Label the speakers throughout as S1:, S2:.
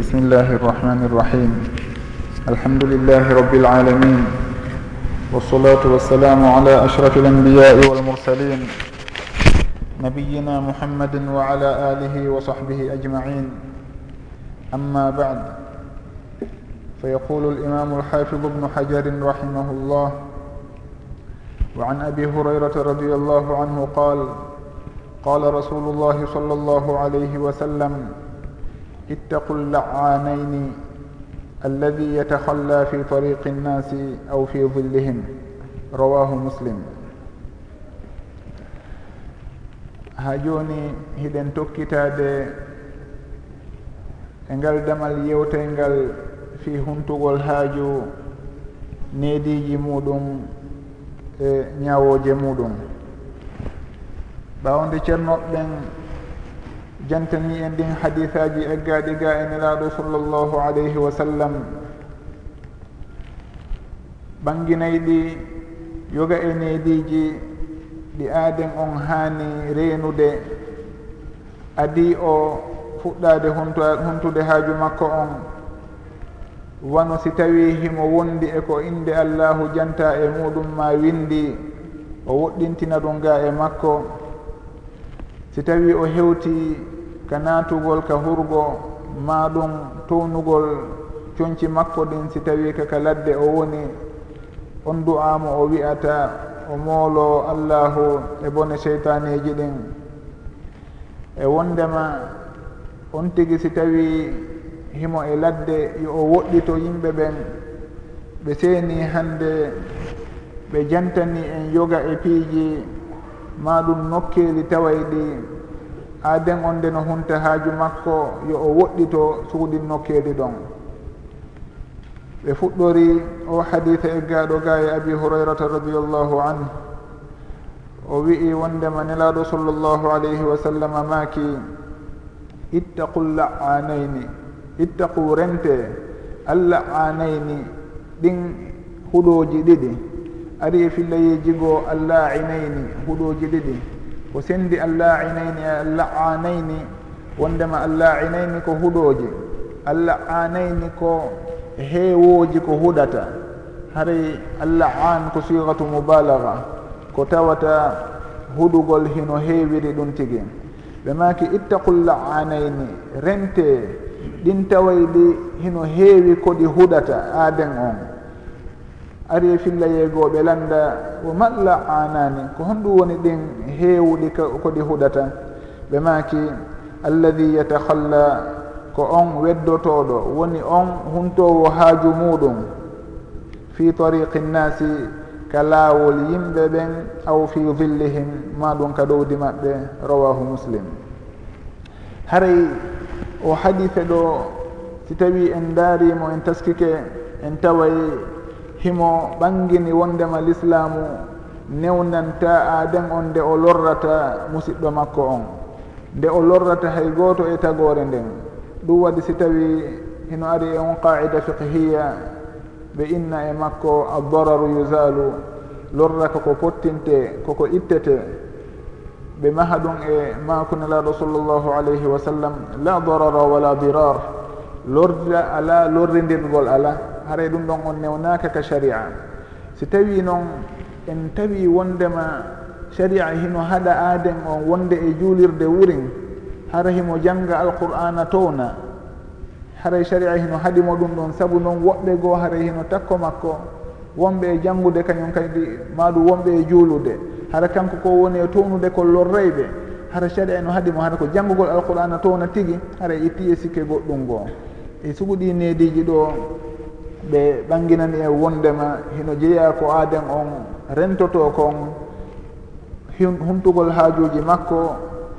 S1: بسم الله الرحمن الرحيم الحمد لله رب العالمين والصلاة والسلام على أشرف الأنبياء والمرسلين نبينا محمد وعلى آله وصحبه أجمعين أما بعد فيقول الإمام الحافظ ابن حجر رحمه الله وعن أبي هريرة رضي الله عنه قال قال رسول الله صلى الله عليه وسلم اتقوا اللعانين الذي يتخلى في طريق الناس أو في ظلهم رواه مسلم ha joni hiɗen tokkitade e ngal damal yewtengal fi huntugol haaju neediji muɗum e ñawoje muɗum. Ɓawde ceernoɓeɓen jantani en ɗin hadisaji eggaɗi ga e nelaɗo sallllahu alayhi wa sallam. Ɓanginayɗi yoga e neediji ɗi aaden on haani reenude. Adi o fuɗɗade huntude haaju makko on. Wano si tawi himo wondi e ko inde allahu janta e muɗum ma windi o woɗɗintina ɗum ga e makko. Si tawi o hewti ka naatugol ka hurgo ma ɗum townugol coñci makko ɗin si tawi kaka ladde o woni. On du'amo o wi'ata o moolo allahu e bone cheytaneji ɗin. E wondema on tigi si tawi himo e ladde yo o woɗɗito yimɓe ɓen ɓe seeni hande ɓe jantani en yoga e piiji ma ɗum nokkeeli taway ɗi. ha nden on nde no hunta haaju makko yo o woɗɗito suuɗin nokkeede ɗon. Ɓe fuɗɗori o haditha eggaɗo ga e abi hurayrata radiallahu anhu. O wi'i wondema nelaɗo sallllahu alayhi wa sallam maaki ittaqu la'anayni ittaqu rente alla'anayni ɗin huɗoji ɗiɗi. Ari e fillayeji goo alla'inayni huɗoji ɗiɗi. ko sendi allainayni allaanayni wondema allainayni ko huɗoji allaanayni ko heewoji ko huɗata. Haray allaan ko siratu mubalaga ko tawata huɗugol hino heewiri ɗum tigi. Ɓe maki ittaqullaanayni rente ɗin tawayɗi hino heewi koɗi huɗata aaden on. ari e filla yeegoɓe landa wo malla anani ko honɗum woni ɗin heewɗi koɗi huɗata. Ɓe maki alladi yatahalla ko on weddotoɗo woni on huntowo haaju muɗum fi tariqi nnasi ka laawol yimɓe ɓen aw fi dillihim ma ɗum ka ɗowdi maɓɓe rawahu muslim. Haray o hadife ɗo si tawi en daarimo en taskike en taway himo ɓangini wondema l'islamu newnanta aaden on nde o lorrata musidɗo makko on. Nde o lorrata hay gooto e tagore nden. Ɗum waɗi si tawi hino ari e on qaida fiqhiya ɓe inna e makko addararu yusalu lorraka ko pottinte koko ittete. Ɓe maha ɗum e makunelaɗo sallllahu alayhi wa sallam la darara wala dirar lorda ala lorrindirgol ala. haray ɗum ɗon on newnaka ka sharia. Si tawi noon en tawi wondema sharia hino haɗa aaden on wonde e juulirde wurin hara himo janga alqur'ana towna. Haray sharia hino haɗimo ɗum ɗon saabu noon woɓɓe goo haray hino takko makko wonɓe e janngude kañum kadi maɗum wonɓe e juulude. Hara kanko ko woni e townude ko lorreyɓe hara sharia no haɗimo hara ko janngugol alqur'ana towna tigi hara itti e sikke goɗɗum goo. E suguɗi nediji ɗo ɓe ɓanginani e wondema hino jeeya ko aaden on rentoto kon humtugol haajuji makko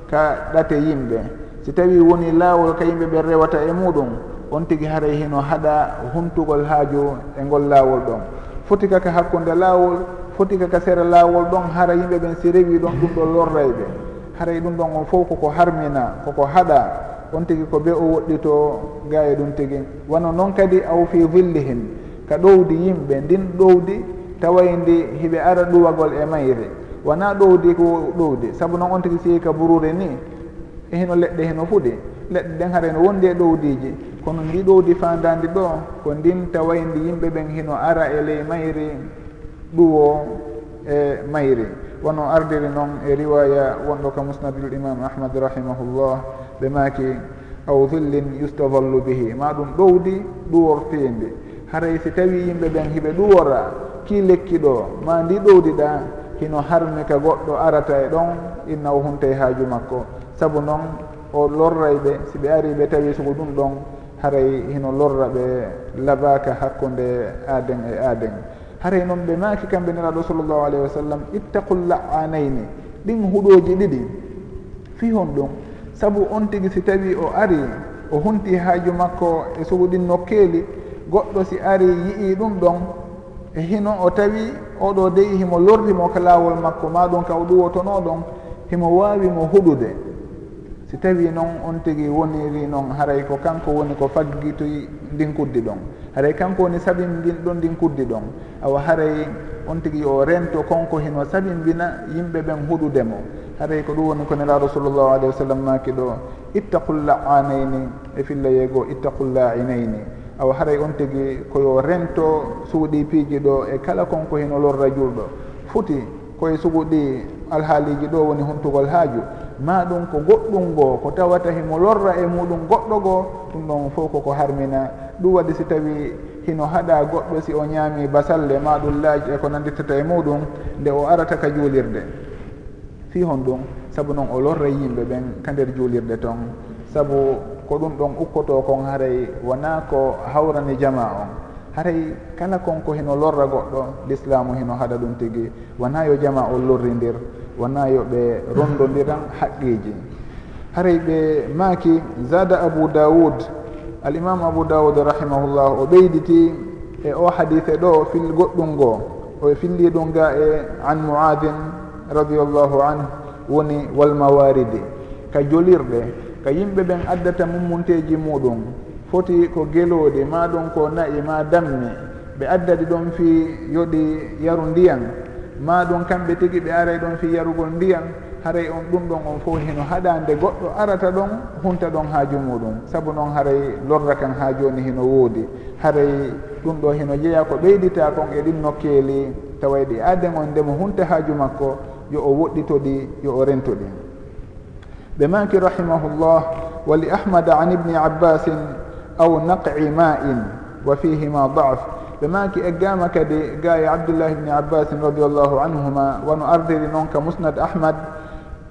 S1: ka ɗate yimɓe. Si tawi woni laawol ka yimɓe ɓe rewata e muɗum on tigi haray hino haɗa humtugol haaju e ngol laawol ɗon. Foti kaka hakkunde laawol foti kaka sera laawol ɗon hara yimɓe ɓen si rewi ɗon ɗum ɗo lorrayɓe. Haray ɗum ɗon on fof koko harmina koko haɗa. on tigi ko ɓe o woɗɗito gaye ɗum tigi. Wono noon kadi aw fi villihim ka ɗowdi yimɓe ndin ɗowdi tawayndi hiɓe ara ɗuwagol e mayre. Wona ɗowdi ko ɗowdi. Saabu noon on tigi sii ka burure ni hino leɗɗe hino fuɗi. Leɗɗe ɗen hara no wondi e ɗowdiji. Kono ndi ɗowdi fandadi ɗo ko ndin tawayndi yimɓe ɓen hino ara e ley mayri ɗuwo e mayri. Wono ardiri noon e riwaya wonɗo ka musnadul imam ahmad rahimahullah. ɓe maaki aw dillin yustadallu bihi. Ma ɗum ɗowdi ɗuwortende haray si tawi yimɓe ɓen hiɓe ɗuwora ki lekki ɗo? Ma ndi ɗowdiɗa hino harmi ka goɗɗo arata e ɗon inna o hunta e haaju makko. Saabu noon o lorray ɓe si ɓe ari ɓe tawi sugo ɗum ɗon haray hino lorra ɓe labaka hakkude aaden e aaden e haray noon ɓe maaki kamɓe niraɗo sallllahu alayhi wa sallam ittaqu la'anayni ɗin huɗoji ɗiɗi. Fi hon ɗum saabu on tigi si tawi o ari o hunti haaju makko e suguɗinno nokkeeli goɗɗo si ari yii ɗum ɗon e hino o tawi oɗo dey himo lordimo ka laawol makko ma ɗum ka o ɗuwotono ɗon himo waawi mo huɗude. Si tawi noon on tigi woniri noon haray ko kanko woni ko faggitoy ndin kuddi ɗon. Haray kanko woni sabinbinɗo ndin kuddi ɗon. Awa haray on tigi o rento konko hino sabimbina yimɓe ɓen huɗudemo haray ko ɗum woni ko nelaɗo sallllahu alayhi wa sallam maki ɗo. Ittaqullaanayni e filla yeego ittaqullainayni awa haray on tigi koyo rento suuɗi piiji ɗo e kala konko heno lorra julɗo futi koye suguɗi alhaaliji ɗo woni huntugol haaju. Ma ɗum ko goɗɗum goo ko tawata himo lorra e muɗum goɗɗo goo ɗum ɗon fof koko harmina. Ɗum waɗi si tawi hino haɗa goɗɗo si o ñaami basalle ma ɗum laaji e ko nanditata e muɗum nde o arata ka juulirde. fi hon ɗum saabu noon o lorra yimɓe ɓen ka nder juulirde toon saabu ko ɗum ɗon ukkoto kon haray wona ko hawrani jama on. Haray kala konko heno lorra goɗɗo l'islamu heno haɗa ɗum tigi. Wona yo jama o lorrindir wona yo ɓe rondodiran haqqiji. Haray ɓe maaki zada abou daoud alimamu abou daoud rahimahullah o ɓeyditi e o hadise ɗo fil goɗɗum ngoo o filli ɗum ga e an moadin radiallahu anhu woni walmawaridi ka jolirɗe ka yimɓe ɓen addata mummunteji muɗum foti ko gelooɗi ma ɗum ko nayi ma dammi ɓe addadi ɗon fi yoɗi yaru ndiyan. Ma ɗum kamɓe tigi ɓe aray ɗon fi yarugol ndiyan. Haray on ɗum ɗon on fof hino haɗande goɗɗo arata ɗon hunta ɗon haaju muɗum. Saabu noon haray lorra kan ha joni hino woodi. Haray ɗum ɗo hino jeeya ko ɓeydita kon e ɗin nokkeeli taway ɗi aaden on ndemo hunta haaju makko. yo o woɗɗito ɗi yo o rento ɗi ɓe maki rahimahullah wa li ahmada an ibni abbasin aw naqi ma'in wa fihima daf. Ɓe maki eggama kadi ga e abdoullah ibni abbasin radiallahu anhuma wano ardiri noon ka musnad ahmad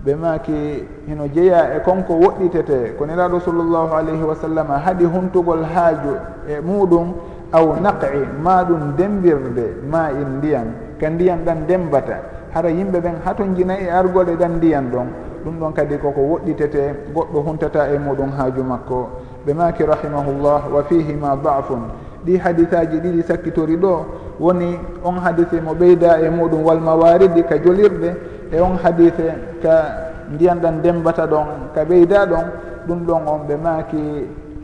S1: ɓe maki hino jeeya e konko woɗɗitete ko nelaɗo sallllahu alayhi wa sallam haɗi huntugol haaju e muɗum aw naqi ma ɗum dembirde ma in ndiyan ka ndiyan ɗan dembata. hara yimɓe ɓen haton jina e argol eɗan ndiyan ɗon ɗum ɗon kadi koko woɗɗitete goɗɗo huntata e muɗum haaju makko. Ɓe maki rahimahullah wa fihima dafun. Ɗi hadisaji ɗiɗi sakkitori ɗo woni on hadise mo ɓeyda e muɗum walmawaridi ka jolirɗe e on hadise ka ndiyan ɗan ndembata ɗon ka ɓeyda ɗon ɗum ɗon on ɓe maki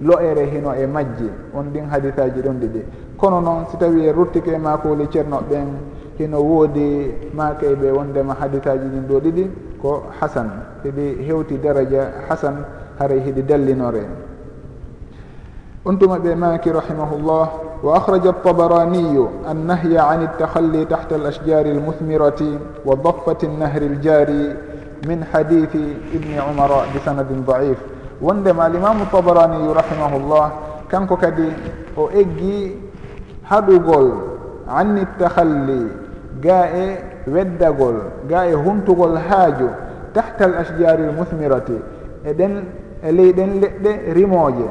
S1: lo'ere hino e majji. On ɗin hadisaji ɗon ɗiɗi. kono noon si tawi e ruttike e makoli ceernoɓe ɓen hino woodi maakay ɓe wondema haditaji ɗin ɗo ɗiɗi ko hasan heɗi hewti daraja hasan haray heɗi dallinore on tuma ɓe maaki rahimahullah wa akhraja altabaraniyu annahya an iltahalli tahta alashjari almuthmirati wa daffati nnahri aljari min hadithi ibni umara bi sanadin daif wondema alimamu tabaraniyu rahimahullah kanko kadi o eggi haɗugol anni tahalli ga e weddagol ga e huntugol haaju tahta al ashjari l muthmirati eɗen e ley ɗen leɗɗe rimooje.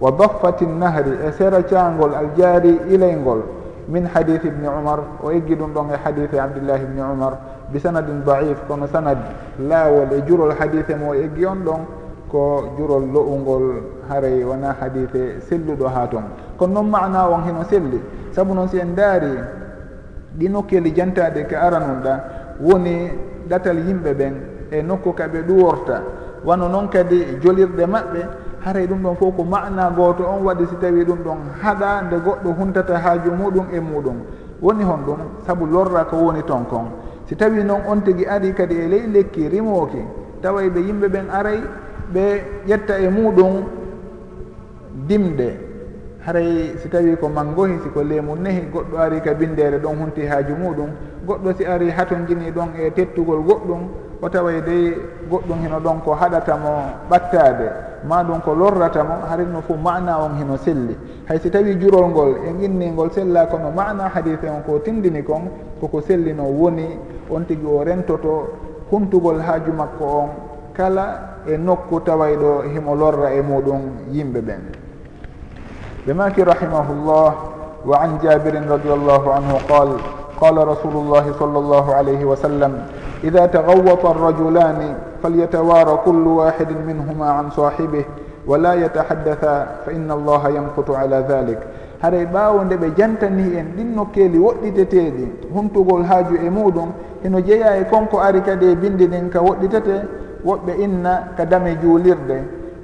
S1: Wa daffati nnahri e sera caangol aljaari ilaygol min hadith ibni umar o eggi ɗum ɗon e hadithe abdillahi ibni umar bi sanadin daif kono sanad laawol e jurol hadithe mo eggi on ɗon ko jurol lo'ungol haray wona hadithe selluɗo ha toon kono noon mana on heno selli. Saabu noon si en daari ɗi nokkeli jantade ka aranunɗa woni ɗatal yimɓe ɓen e nokku kaɓe ɗuworta. Wano noon kadi jolirɗe maɓɓe haray ɗum ɗon fof ko mana goto on waɗi si tawi ɗum ɗon haɗa nde goɗɗo huntata haaju muɗum e muɗum. Woni hon ɗum saabu lorra ko woni ton kon. Si tawi noon on tigui ari kadi e ley lekki rimoki tawa ɓe yimɓe ɓen aray ɓe ƴetta e muɗum dimɗe haray si tawi ko mangohi siko leemu nehi goɗɗo ari ka bindere ɗon hunti haaju muɗum. Goɗɗo si ari haton jini ɗon e tettugol goɗɗum o taway dey goɗɗum hino ɗon ko haɗatamo ɓattade ma ɗum ko lorratamo harino fo mana on hino selli. Hay si tawi jurol ngol e inningol sella kono mana hadise on ko tindini kon koko sellino woni on tigui o rentoto huntugol haaju makko on kala e nokku taway ɗo himo lorra e muɗum yimɓe ɓen. بماك رحمه الله وعن جابر رضي الله عنه قال قال رسول الله صلى الله عليه وسلم إذا تغوط الرجلان فليتوارى كل واحد منهما عن صاحبه ولا يتحدثا فإن الله يمقت على ذلك haray ɓaawo nde ɓe jantani en ɗin nokkeeli woɗɗiteteeɗi humtugol haaju e muɗum hino jeeya e konko ari kadi e bindi ɗin ka woɗɗitete woɓɓe inna ka dame juulirde.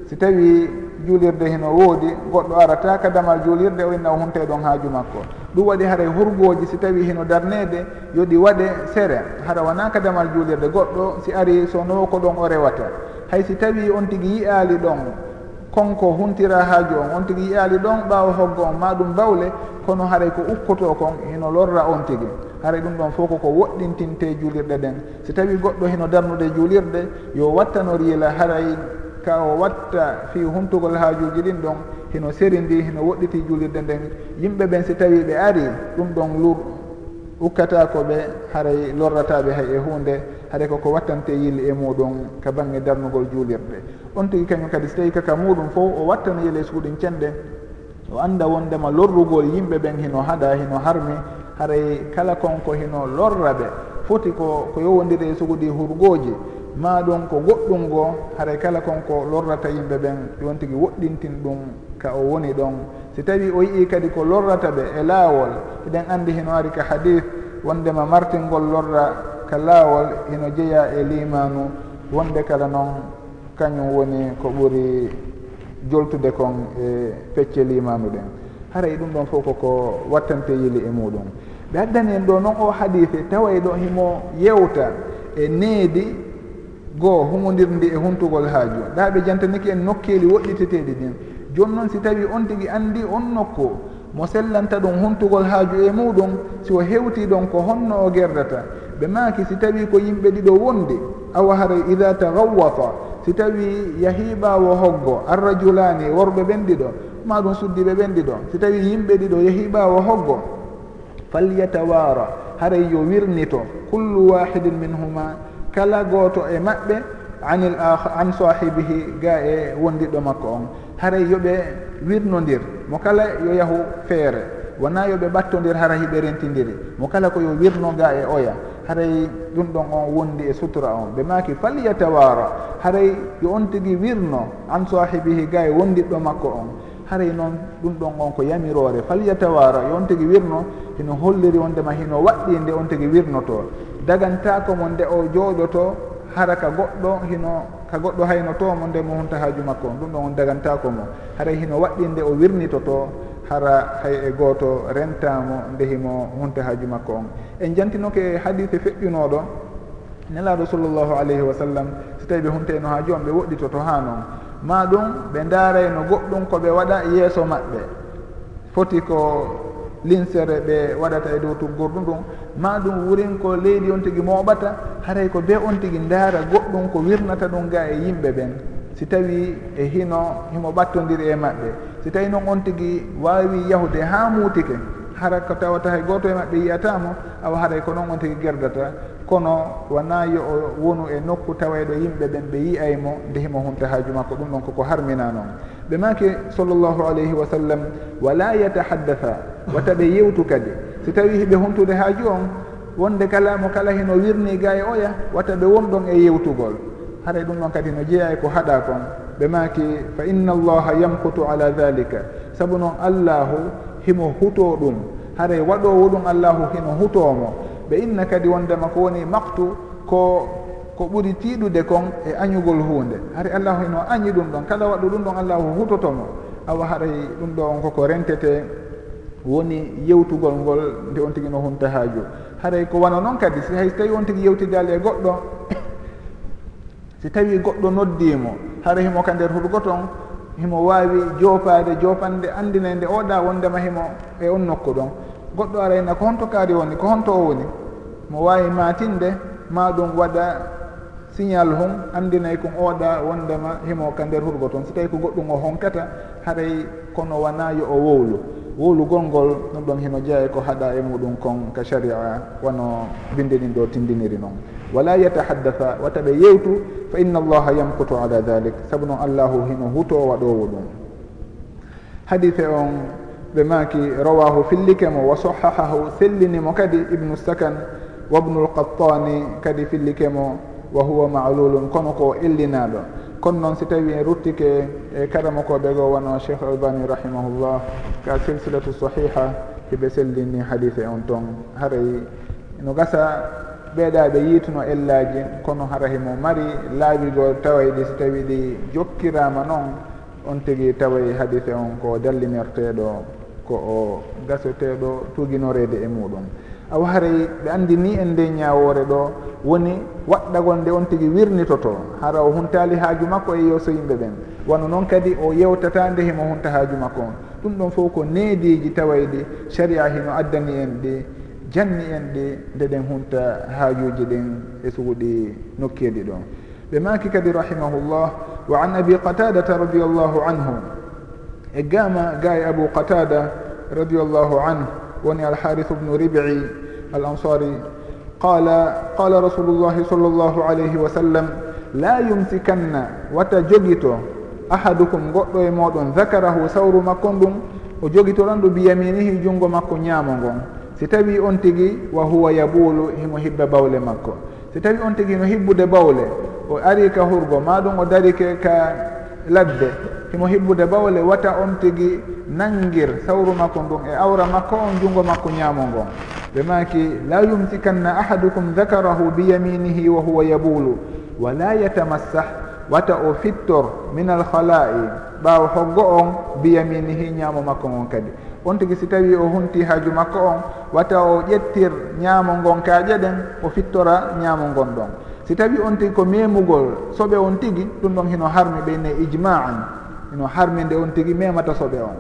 S1: Si tawi juulirde hino woodi goɗɗo arata ka damal juulirde o inna o hunte ɗon haaju makko. Ɗum waɗi haray e hurgooji si tawi hino darnede yoɗi waɗe sere. Hara wona ka damal juulirde goɗɗo si ari so no ko ɗon o rewata. Hay si tawi on tigi yiyaali ɗon konko huntira haaju on. On tigi yiyaali ɗon ɓaawa hoggo on. Ma ɗum bawle kono haray ko ukkoto kon hino lorra on tigi. Haray ɗum ɗon fof koko woɗɗintinte juulirɗe ɗen si tawi goɗɗo hino darnude juulirde yo wattano riila haray ka o watta fi humtugol haajuji ɗin ɗon hino serindi hino woɗɗiti juulirde nden. Yimɓe ɓen si tawi ɓe ari ɗum ɗon lur ukkata ko ɓe haray lorrataɓe hay e hunde haɗa koko wattante yilli e muɗum ka bangge darnugol juulirɗe on tigui kañum kadi so tawi kaka muɗum fof o wattana yele suuɗin cenɗe o anda wondema lorrugol yimɓe ɓen hino haɗa hino harmi haray kala konko hino lorra ɓe. Foti ko ko yowodiri e suguɗi hurgoji ma ɗum ko goɗɗum ngo haray kala konko lorrata yimɓe ɓen ɗon tigui woɗɗintin ɗum ka o woni ɗon. Si tawi o yii kadi ko lorrata ɓe e laawol eɗen andi heno ari ka hadith wondema martingol lorra ka laawol hino jeeya e limanu wonde kala noon kañum woni ko ɓuri joltude kon e pecce limanu ɗen. Haray ɗum ɗon fof koko wattante yili e muɗum. Ɓe addani en ɗo noon o hadife tawa e ɗo himo yewta e needi goo humodirndi e huntugol haaju. Ɗaaɓe jantaniki en nokkeeli woɗɗiteteeɗi ɗin jooni noon si tawii on tigi anndi on nokku. Mo sellanta ɗum huntugol haaju e muɗum si o hewtii ɗon ko honno o gerdata ɓe maaki si tawii ko yimɓe ɗiɗo wondi awa haray ida tagawata si tawii yahiiɓaawo hoggo arrajulani worɓe ɓen ɗiɗo ma ɗum suddiɓe ɓen ɗiɗo. Si tawii yimɓe ɗiɗo yahiiɓaawo hoggo falyatawara haray yo wirnito kullu wahidin minhuma kala gooto e maɓɓe anil ah, an sahibihi ga e wondiɗo makko on. Haray yoɓe wirnodir mo kala yo yahu feere. Wona yoɓe ɓattodir hara hiɓe rentidiri mo kala ko yo wirno ga e oya. Haray ɗum ɗon on wondi e sutura on. Ɓe maki falyatawara. Haray yo on tigui wirno an sahibihi ga e wondiɗɗo makko on. Haray noon ɗum ɗon on ko yamirore. Falyatawara. Yo on tigui wirno hino holliri wondema hino waɗɗi nde on tigui wirnoto. dagantako mo nde o jooɗoto hara ka goɗɗo hino ka goɗɗo hayno to mo nde mo honta haaju makko. On ɗum ɗon on dagantako mo. Hara hino waɗɗi nde o wirnitoto hara hay e gooto rentamo ndehimo hunta haaju makko. On en jantinoke hadise feƴƴunoɗo nelaɗo sallllahu alayhi wa sallam so tawi ɓe hunteno haaju on ɓe woɗɗitoto ha noon ma ɗum ɓe daarayno goɗɗum ko ɓe waɗa e yeeso maɓɓe. Foti ko linsere ɓe waɗata e dow tuggorɗu ɗum. ma ɗum wurin ko leydi on tigi moɓata haray ko be on tigi ndaara goɗɗum ko wirnata ɗum ga e yimɓe ɓen. Si tawi e hino himo ɓattodiri e maɓɓe. Si tawi noon on tigi wawi yahude ha muutike hara ko tawata hay goto e maɓɓe yiyatamo awa haray ko noon on tigi gerdata. Kono wona yo o wonu e nokku tawayɗo yimɓe ɓen ɓe yiyaymo nde himo humta haaju makko ɗum ɗon koko harmina noon ɓe maki sallllahu alayhi wa sallam wala yatahaddatha wata ɓe yewtu kadi. si tawi heɓe humtude haaju on wonde kala mo kala hino wirni ga e oya watta ɓe wonɗon e yewtugol. Haray ɗum ɗon kadi no jeeya e ko haɗa kon. Ɓe maaki fa inna allaha yamkutu ala dhalika. Saabu noon allahu himo huto ɗum. Haray waɗowo ɗum allahu hino hutomo ɓe inna kadi wondema ko woni maktu ko ko ɓuri tiiɗude kon e añugol hunde haray allahu hino añi ɗum ɗon. Kala waɗo ɗum ɗon allahu hutotomo awa haray ɗum ɗo on koko rentete woni yewtugol ngol nde on tigi no humta haaju. Haray ko wana noon kadi si hay so tawi on tigi yewtidali e goɗɗo si tawi goɗɗo noddimo hara himo ka nder huɗgo ton himo wawi jopade jopande andina e nde oɗa wondema himo e on nokku ɗon. Goɗɗo arayna ko honto kaari woni ko honto o woni mo wawi matinde ma ɗum waɗa signal hum andinay kon oɗa wondema himo ka nder huɗgo toon. So tawi ko goɗɗum o honkata haray kono wona yo o wowlu wulugol ngol ɗum ɗon hino jeeya e ko haɗa e muɗum kon ka sharia wono bindinin ɗo tindiniri noon wala yatahaddatha wata ɓe yewtu fa inna allaha yamkutu ala dalik saabu noon allahu hino huto waɗowo ɗum. Hadise on ɓe maki rawahu fillike mo wa sahahahu sellinimo kadi ibnu sakan wa bnu lqattani kadi fillike mo wa huwa malulun kono ko illinaɗo kono noon si tawi en ruttike e karama koɓe go wono cheikh albani rahimahullah ka silsilatu sahiha hiɓe sellini hadise on toon. Haray no gasa ɓeeɗaɓe yiituno ellaji kono hara himo mari laaɓigo taway ɗi so tawi ɗi jokkirama noon on tigui taway hadise on ko dallinirteɗo ko o gasoteɗo tuguinorede e muɗum a waray ɓe anndi ni en nde ñawore ɗo woni waɗɗagonde on tigi wirnitoto hara o huntali haaju makko e yeeso yimɓe ɓen. Wano noon kadi o yewtata nde himo hunta haaju makko on. Ɗum ɗon fof ko neediji tawayɗi sharia hino addani en ɗi janni en ɗi nde ɗen hunta haajuji ɗin e suguɗi nokkeeɗi ɗon ɓe maki kadi rahimahullah wa an abi qatadata radiallahu anhu. E gama ga e abou qatada radiallahu anhu. woni alharithu bnu ribi al ansari qala qala rasulu llahi sall llahu alayhi wa sallam la yumsikanna wata jogito ahadukum goɗɗo e moɗon zakarahu sawru makko ɗum o jogitoɗon ɗo biyaminihi junngo makko ñaamo ngon si tawi on tigi wa huwa yaɓuulu himo hibba bawle makko. Si tawi on tigi no hibbude bawle o ari ka hurgo ma ɗum o darike ka ladde. himo hibbude bawle wata on tigi nangir sawru makko ndun e awra makko on junngo makko ñaamo ngon. Ɓe maki la yumsikanna ahadukum dakarahu biyaminihi wa huwa yabulu wala yatamassah wata o fittor min alhala'i ɓaawa hoggo on biyaminihi ñaamo makko ngon kadi. On tigi si tawi o hunti haaju makko on wata o ƴettir ñaamo ngon kaaƴe ɗen o fittora ñaamo ngon ɗon. Si tawi on tigi ko memugol soɓe on tigi ɗum ɗon hino harmi ɓeyne ijma'an. no harminde on tigi memata soɓe on.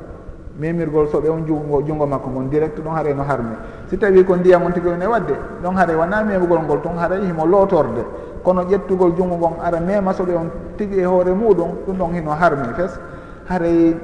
S1: Memirgol soɓe on jugo junngo makko ngon direct ɗon haare no harmi. Si tawi ko ndiyam on tigi one wadde ɗon haare wona memugol ngol ton haara himo lootorde kono ƴettugol junngo ngon ara mema soɓe on tigi e hoore muɗum ɗum ɗon hino harmi fes. Haray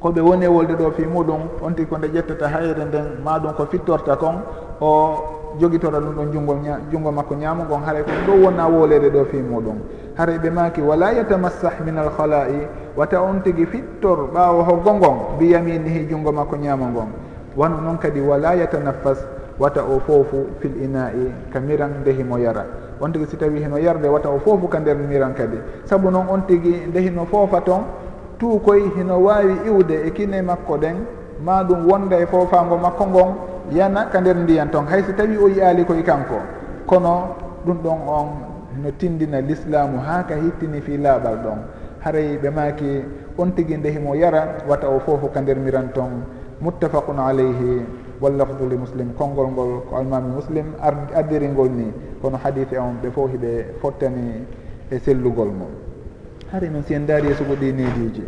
S1: koɓe woni e wolde ɗo fi muɗum on tigi ko nde ƴettata hayre nden maɗum ko fittorta kon o jogitora ɗum ɗon jungo junngo makko ñamugon haray ko ɗo wonna wolede ɗo fi muɗum. haray ɓe maaki wala yatamassah min alhala'i wata on tigi fittor ɓaawo hoggo ngon biyaminihi junngo makko ñaama ngon. Wano noon kadi wala yatanaffas wata o foofu fil ina'i ka miran nde himo yara. On tigi si tawi hino yarde wata o foofu ka nder miran kadi. Sabu noon on tigi nde hino foofa toon tuukoy hino waawi iwde e kine makko ɗen ma ɗum wonda e foofango makko ngon yana ka nder ndiyan ton. Hay so tawi o yiyaali koye kanko kono ɗum ɗon on no tindina l'islamu ha ka hittini fi laaɓal ɗon. Haray ɓe maaki on tigi ndehimo yara wata o fof ka ndermiran ton. Muttafaqun alayhi wallafdu li muslim konngol ngol ko almami muslim addiringol ni. Kono hadise on ɓe fof hiɓe fottani e sellugol mum hari noon si en daari e sugo ɗi nediji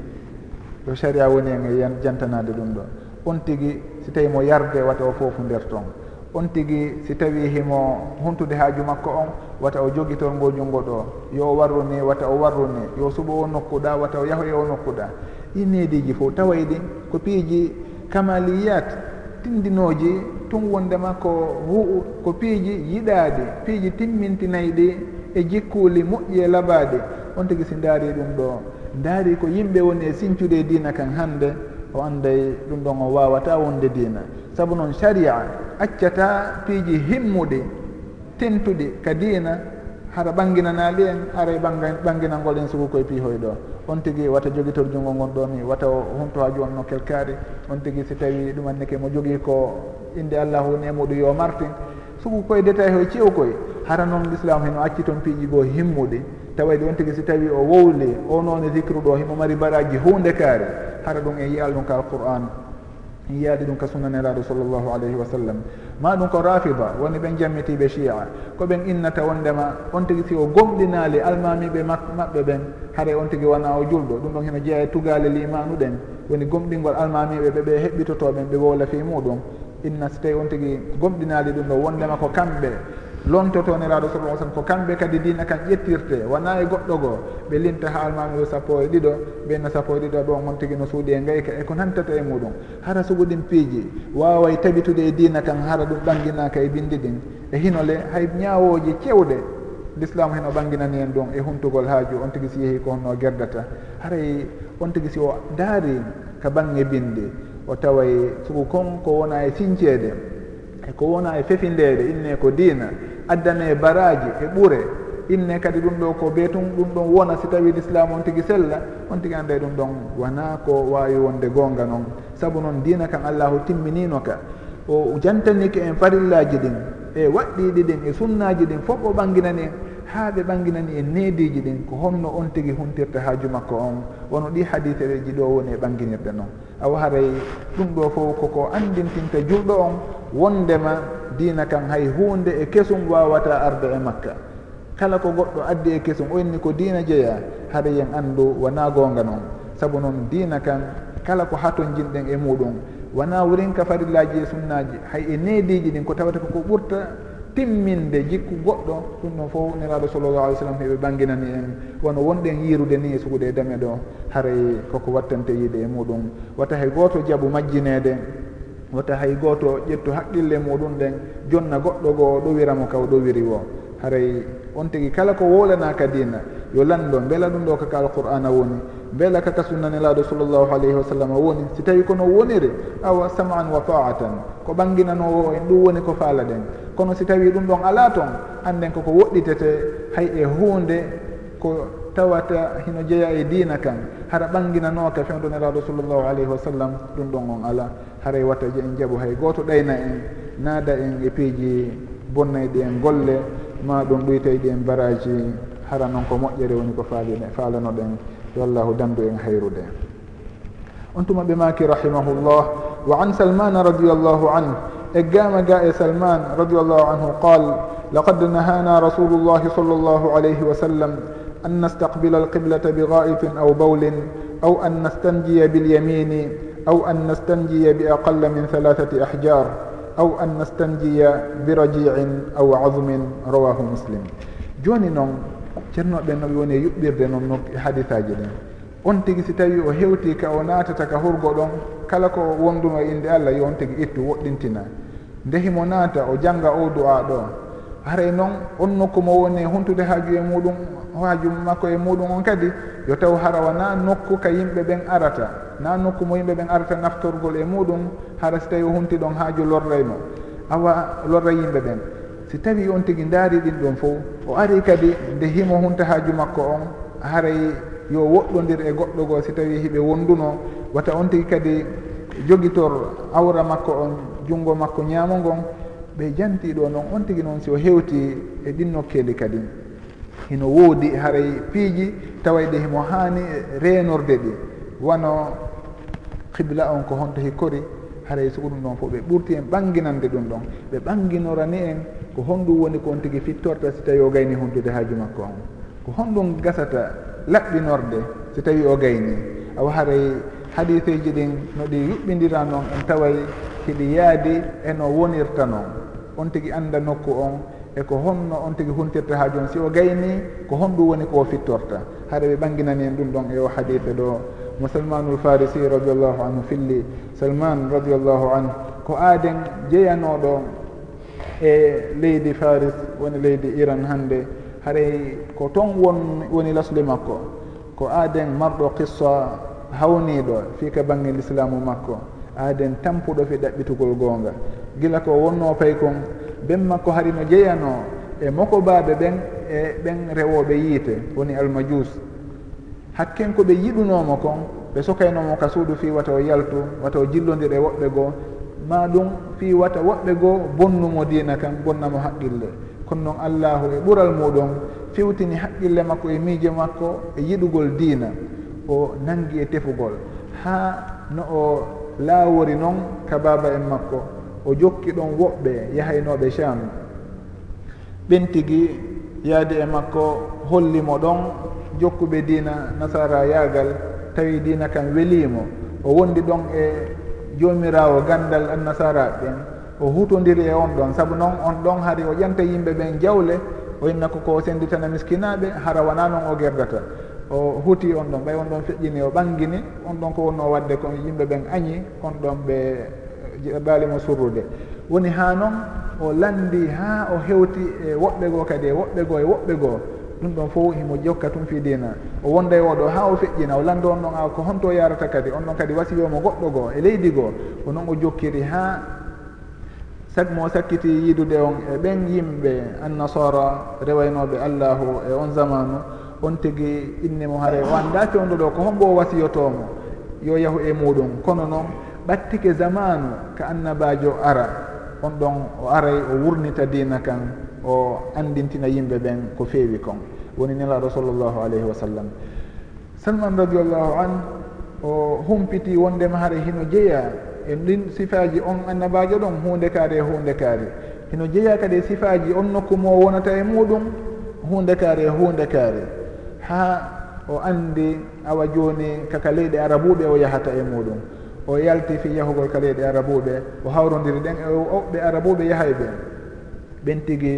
S1: yo sharia woni en e jantanade ɗum ɗo. On tigi si tawi mo yarde wata o fof nder ton. on tigi si tawi himo huntude haaju makko on wata o jogitol ngo junngo ɗo yo o warru ni wata o warru ni yo suɓo o nokkuɗa wata o yahoye o nokkuɗa. Ɗi neediji fof tawa eɗi ko piiji kamaliyat tindinoji tun wondema ko hu'u ko piiji yiɗaɗi piiji timmintinayi ɗi e jikkuli moƴƴi e labaɗi on tigi si daari ɗum ɗo daari ko yimɓe woni e sincude e diina kan hannde o anday ɗum ɗon o wawata wonde diina. Saabu noon sharia accata piiji himmuɗe tentuɗe ka diina hara ɓanginanaali en ara ɓanginangol en sugu koye piihoy ɗo. On tigi wata jogitor junngo ngon ɗo ni wata humto haaju on no kelkaari on tigi si tawi ɗumanneke mo jogii ko inde allahu woni e muɗum yo martin. Sugu koye détail hoye ceew koye hara noon l'islam heno acci toon piiji goo himmuɗe tawayde on tigi si tawi o wowli o noon e zicre ɗo himo mari baraji hunde kaari. Hara ɗum e yiyal ɗum ka alqur'an. en yiyaade ɗum ka sunnanelaaɗo sallllahu alayhi wa sallam. Ma ɗum ko rafida woni ɓen jammitiiɓe chia ko ɓen innata wondema on tigi si o gomɗinaali almamiɓe maɓɓe ɓen haray on tigi wona o julɗo. Ɗum ɗon hene jeeya e tugaali limanuɗen woni gomɗingol almamiɓe ɓe ɓe heɓɓitotoɓen ɓe wola fi muɗum inna so tawi on tigi gomɗinaali ɗum ɗo wondema ko kamɓe. lomtotoniraɗo sallah sallam ko kamɓe kadi dina kan ƴettirte. Wona e goɗɗo goo. Ɓe linta ha almamiru sappo e ɗiɗo. Ɓenna sappo e ɗiɗo. Ɗon hon tigui no suuɗi e gayka e ko nantata e muɗum. Hara suguɗin piiji waway tabitude e dina kan hara ɗum ɓanginaka e bindi ɗin. E hinole hay ñawoji cewɗe l'islam heno ɓanginani en ɗum e huntugol haaju. On tigui si yeehi ko honno gerdata. Haray e, on tigui si o daari ka bangge bindi o taway sugu kon ko wona e siñceede eko wona e fefindede inne ko diina. Addane e baraji e ɓure. Inne kadi ɗum ɗo ko be tun ɗum ɗon wona si tawi l'islam on tigui sella on tigui ande ɗum ɗon wona ko wawi wonde gonga noon. Saabu noon dina kan allahu timminino ka. O jantanike en farillaji ɗin e waɗɗiɗi ɗin e sunnaji ɗin fof o ɓanginani. en haa ɓe ɓanginani en needeji ɗin ko honno on tigi huntirta haaju makko on wono ɗi haditereji ɗo woni e ɓanginirɗe noon awa haray ɗum ɗo fof koko andintinta julɗo on wondema diina kan hay hunde e kesum wawata arde e makka. Kala ko goɗɗo addi e kesum o inni ko diina jeeya haɗa yen anndu wona goonga noon sabu noon diina kan kala ko haton jinɗen e muɗum wona wurinka farillaji e sunnaji hay e neediji ɗin ko tawata koko ɓurta timminde jikku goɗɗo ɗum ɗon fof neraɗo sallallah alih w sallam heɓe ɓanginani en. Wono wonɗen yirude ni e sugude e dame ɗo haray koko wattante yiide e muɗum. Wata hay goto jaabu majjinede wata hay goto ƴettu haqqille muɗum ɗen jonna goɗɗo goo ɗowiramo kaw ɗowiri o haray on tigui kala ko wolanaka dina yo lanɗo beela ɗum ɗo kaka alqur'ana woni beela kaka sunnanelaɗo sallllahu alayhi wa sallam woni. Si tawi kono woniri awa saman wa taatan ko ɓanginanowo en ɗum woni ko faala ɗen kono si tawi ɗum ɗon ala toon anden koko woɗɗitete hay e hunde ko tawata hino jeeya e dina kan. Hara ɓanginanoka fewdo neraɗo sallllahu alayhi wa sallam ɗum ɗon on ala. Haray e watta je en jaaɓu hay goto ɗayna en naada en e piiji bonnayɗi en golle ma ɗum ɗoytayɗi en baraji hara noon ko moƴƴere woni ko faalino faalanoɗen. Yo allahu dandu en hayrude. On tuma ɓe maki rahimahullah. Wa an salmana radiallahu anhu. eggama ga e salman سلمان رضي الله عنه قال لقد نهانا رسول الله صلى الله عليه وسلم أن نستقبل القبلة بغائط أو بول أو أن نستنجي باليمين أو أن نستنجي بأقل min halathati ahjar aw an nastanjiya birajicin aw azmin rawahu muslim. Joni noon ceernoɓe no woni e yuɓɓirde noon no hadisaji ɗen. On tigi si tawi o hewti ka o natata ka hurgo ɗon kala ko wonduno e inde allah yo on tigi ittu woɗɗintina. ndehimo naata o jannga o du'a ɗo. Haray noon on nokku mo woni huntude haaju e muɗum haaju makko e muɗum on kadi yo taw harawa na nokku ka yimɓe ɓen arata. Na nokku mo yimɓe ɓen arata naftorgol e muɗum hara si tawi o hunti ɗon haaju lorraymo awa lorra yimɓe ɓen. Si tawi on tigi daari ɗin ɗon fof o ari kadi nde himo hunta haaju makko on haray yo woɗɗodir e goɗɗo goo si tawi hiɓe wonduno. Wata on tigi kadi jogitor awra makko on junngo makko ñaamo ngon ɓe jantiɗo noon on tigi noon si o hewti e ɗin nokkeeli kadi. Hino woodi haray piiji tawayde himo haani e reenorde ɗi. Wano qibla on ko honto hikkori haray so ɗum ɗon fof ɓe ɓurti en ɓanginande ɗum ɗon. Ɓe ɓanginorani en ko honɗum woni ko on tigi fittorta si tawi o gayni hontude haaju makko on. Ko honɗum gasata laɓɓinorde si tawi o gayni. Awa haray hadiseji ɗin no ɗi yuɓɓidira noon en taway hiɗi yaadi eno wonirta noon. On tigi annda nokku on e ko honno on tigi huntirta ha joni si o gayni ko honɗum woni ko o fittorta. Haɗa ɓe ɓanginani en ɗum ɗon e o hadise ɗo. Mo salmanul farisi radiallahu anhu filli. Salman radiallahu anhu ko aaden jeyanoɗo e leydi faris woni leydi iran hannde. Haray ko toon won woni lasli makko. Ko aaden marɗo qissa hawniɗo fii ka bange l'islamu makko. aaden tampuɗo fi ɗaɓɓitugol goonga. Gila ko wonno pay kon ɓen makko harino jeyano e moko baaɓe ɓen e ɓen rewoɓe yiite woni almajus. Hakken ko ɓe yiɗunomo kon ɓe sokaynomo ka suudu fi wata o yaltu wata o jillodiri e woɓɓe goo. Ma ɗum fi wata woɓɓe goo bonnumo dina kan bonnamo haqqille. Kono noon allahu e ɓural muɗum fewtini haqqille makko e miije makko e yiɗugol diina. O nangi e tefugol. Ha no o laawori noon ka baaba en makko o jokki ɗon woɓɓe yahaynoɓe cham ɓen tigi yaadi e makko hollimo ɗon jokkuɓe diina nasara yaagal tawi diina kam welimo o wondi ɗon e joomirawo gandal annasara ɓen o hutodiri e on ɗon saabu noon on ɗon hari o ƴanta yimɓe ɓen jawle o inna koko senditana miskinaɓe hara wona noon o gerdata o huuti on ɗon ɓay on ɗon feƴƴini o ɓangini on ɗon ko wonno wadde ko yimɓe ɓen añi on ɗon ɓe e, e, baalimo surrude. Woni ha noon o landi ha o hewti e woɓɓe goo kadi e woɓɓe goo e woɓɓe goo ɗum ɗon fof himo jokka tum fi dina o wonda e oɗo ha o feƴƴina o landi on ɗon a ko honto yarata kadi on ɗon kadi wasiyomo goɗɗo goo e leydi goo ko noon o jokkiri ha sak mo sakkiti yidude on e ɓen yimɓe annasara rewaynoɓe allahu e on zamanu on tigi inne mo haare o anndaki on ɗo ko hongo o wasiyotomo yo yahu e muɗum. Kono noon ɓattike zamanu ka annabajo ara on ɗon o aray o wurnita dina kan o andintina yimɓe ɓen ko feewi kon. Woni nelaɗo sallllahu alayhi wa sallam. Salman radiallahu an o humpiti wondema haare hino jeeya e ɗin sifaji on annabajo ɗon hunde kaari e hunde kaari hino jeeya kadi e sifaji on nokku mo wonata e muɗum hunde kaari e hunde kaari ha o andi awa joni kaka leyɗe arabuɓe o yahata e muɗum. O yalti fi yahugol ka leyɗe arabuɓe o hawrodiri ɗen e oɓɓe arabuɓe yahay ɓe. Ɓen tigui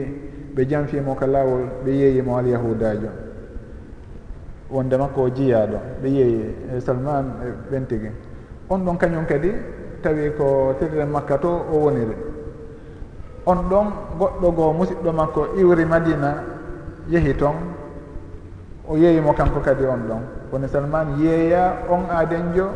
S1: ɓe janfimo ka lawol ɓe yeeyimo al yahudajo wonde makko o jiyaɗo ɓe yeeyi. E Salman e ɓen tigui on ɗon kañum kadi tawi ko terre makka to o woniri. On ɗon goɗɗo goo musidɗo makko iwri madina yehi toon o yeeyimo kanko kadi on ɗon. Woni salman yeeya on aadenjo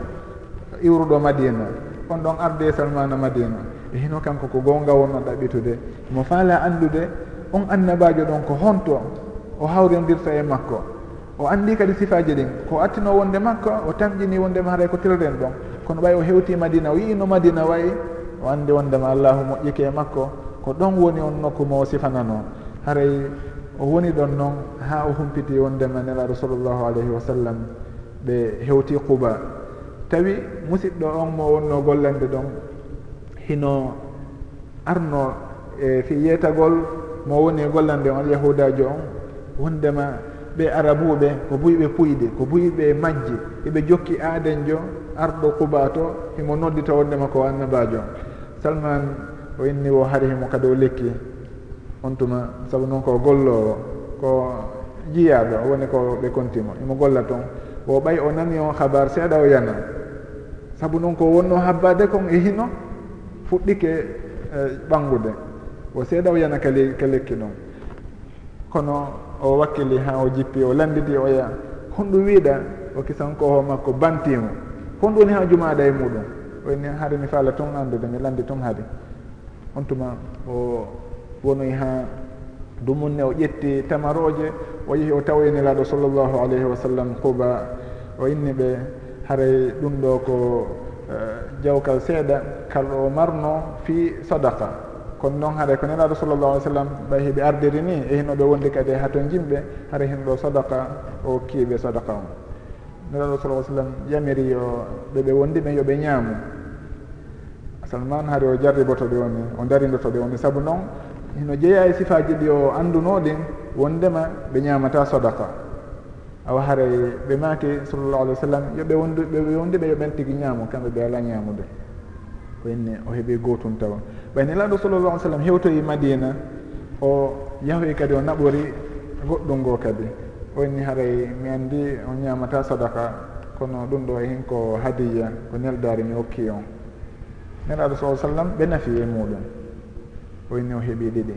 S1: iwruɗo madina. On ɗon arde e salmana madina. E hino kanko ko gonga wonno ɗaɓɓitude. Mo faala anndude on annabajo ɗon ko honto o hawrindirta e makko. O anndi kadi sifaji ɗin ko attino wonde makko o tamƴini wondema haray ko tirden ɗon. Kono ɓay o hewti madina o yiino madina wayi o anndi wondema allahu moƴƴike e makko. Ko ɗon woni on nokku mo o sifanano haray o woni ɗon noon ha o humpiti wondema nelaɗo sallllahu alayhi wa sallam ɓe hewti quba. Tawi musidɗo on mo wonno gollande ɗon hino arno e fi yeetagol mo woni gollande on yahudajo on wondema ɓe arabuɓe ko buyɓe puyɗe ko buyɓe majji eɓe jokki aaden jo arɗo quba to himo noddita wondema ko annabajo salman o inni wo harihimo kadi o lekki. on tuma sabu noon ko gollowo ko jiyaɗo woni ko ɓe kontimo. Imo golla toon o ɓay o nani on habar seeɗa o yana. Saabu noon ko wonno habbade kon e hino fuɗɗike e, ɓangude. O seeɗa o yana kali ka lekki ɗon kono o wakkili ha o jippi o landidi oya honɗum wiiɗa o kisankoho makko bantimo. Honɗum woni ha jumaɗa e muɗum. Oyni haade mi faala toon andude mi landi toon haade. On tuma o wonoy ha dumunne o ƴetti tamaroje o yehi o tawa nelaɗo sallllahu alayhi wa sallam kuba o inni ɓe haray ɗum ɗo ko eh, jawkal seeɗa kalɗo marno fi sadaka kono noon haɗa ko nelaɗo sallllahu alih w sallam ɓay heɓe ardiri ni e hinoɓe wondi kadi hato jimɓe hara ɗo sadaka o kiiɓe sadaka o. Nelaɗo sal sallam yamiri yo ɓeɓe wondi ɓen yoɓe ñaamu. Salman hari o jarriboto ɓe woni o daridoto ɓe woni. Saabu noon hino jeeya e sifaji ɗi o anndunoɗin wondema ɓe ñamata sadaka awa haray ɓe maaki sallallah alih w sallam yoɓe wondu ɓe wonduɓe yoɓen tigui ñaamu kamɓe ɓe ala ñaamude. Ko inni o heeɓi gotum tawa ɓayni laaɗo sallallah alih sallam hewtoyi madina o yahoy kadi o naɓori goɗɗum ngo kadi. O inni haray mi andi o ñamata sadaka kono ɗum ɗo hen ko hadiya ko neldari mi hokki on. Nelaɗo sa sallam ɓe nafi e muɗum. o inni o heeɓi ɗiɗi.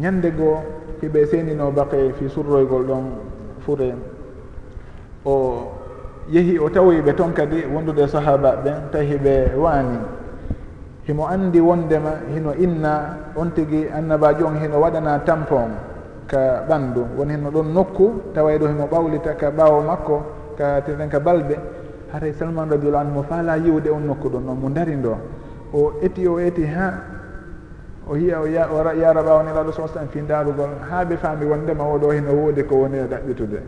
S1: Ñande goo hiɓe seenino baqe fi surroygol ɗon fure. O yehi o tawoyi ɓe toon kadi wondude sahaba ɓen tawi hiɓe waani. Himo anndi wondema hino inna on tigi annabajo on hino waɗana tampon ka ɓanndu. Woni hino ɗon nokku tawa ɗo himo ɓawlita ka ɓaawo makko ka teten ka balɓe. Haray salman radiallahu anu mo faala yiwde on nokku ɗon noon mo dari ndo o eti o eti ha o hiya o yaraɓa wonelaɗo sa sallam fi ndaarugol haa ɓe faami wondema oɗo hino woodi ko woni e ɗaɓɓitude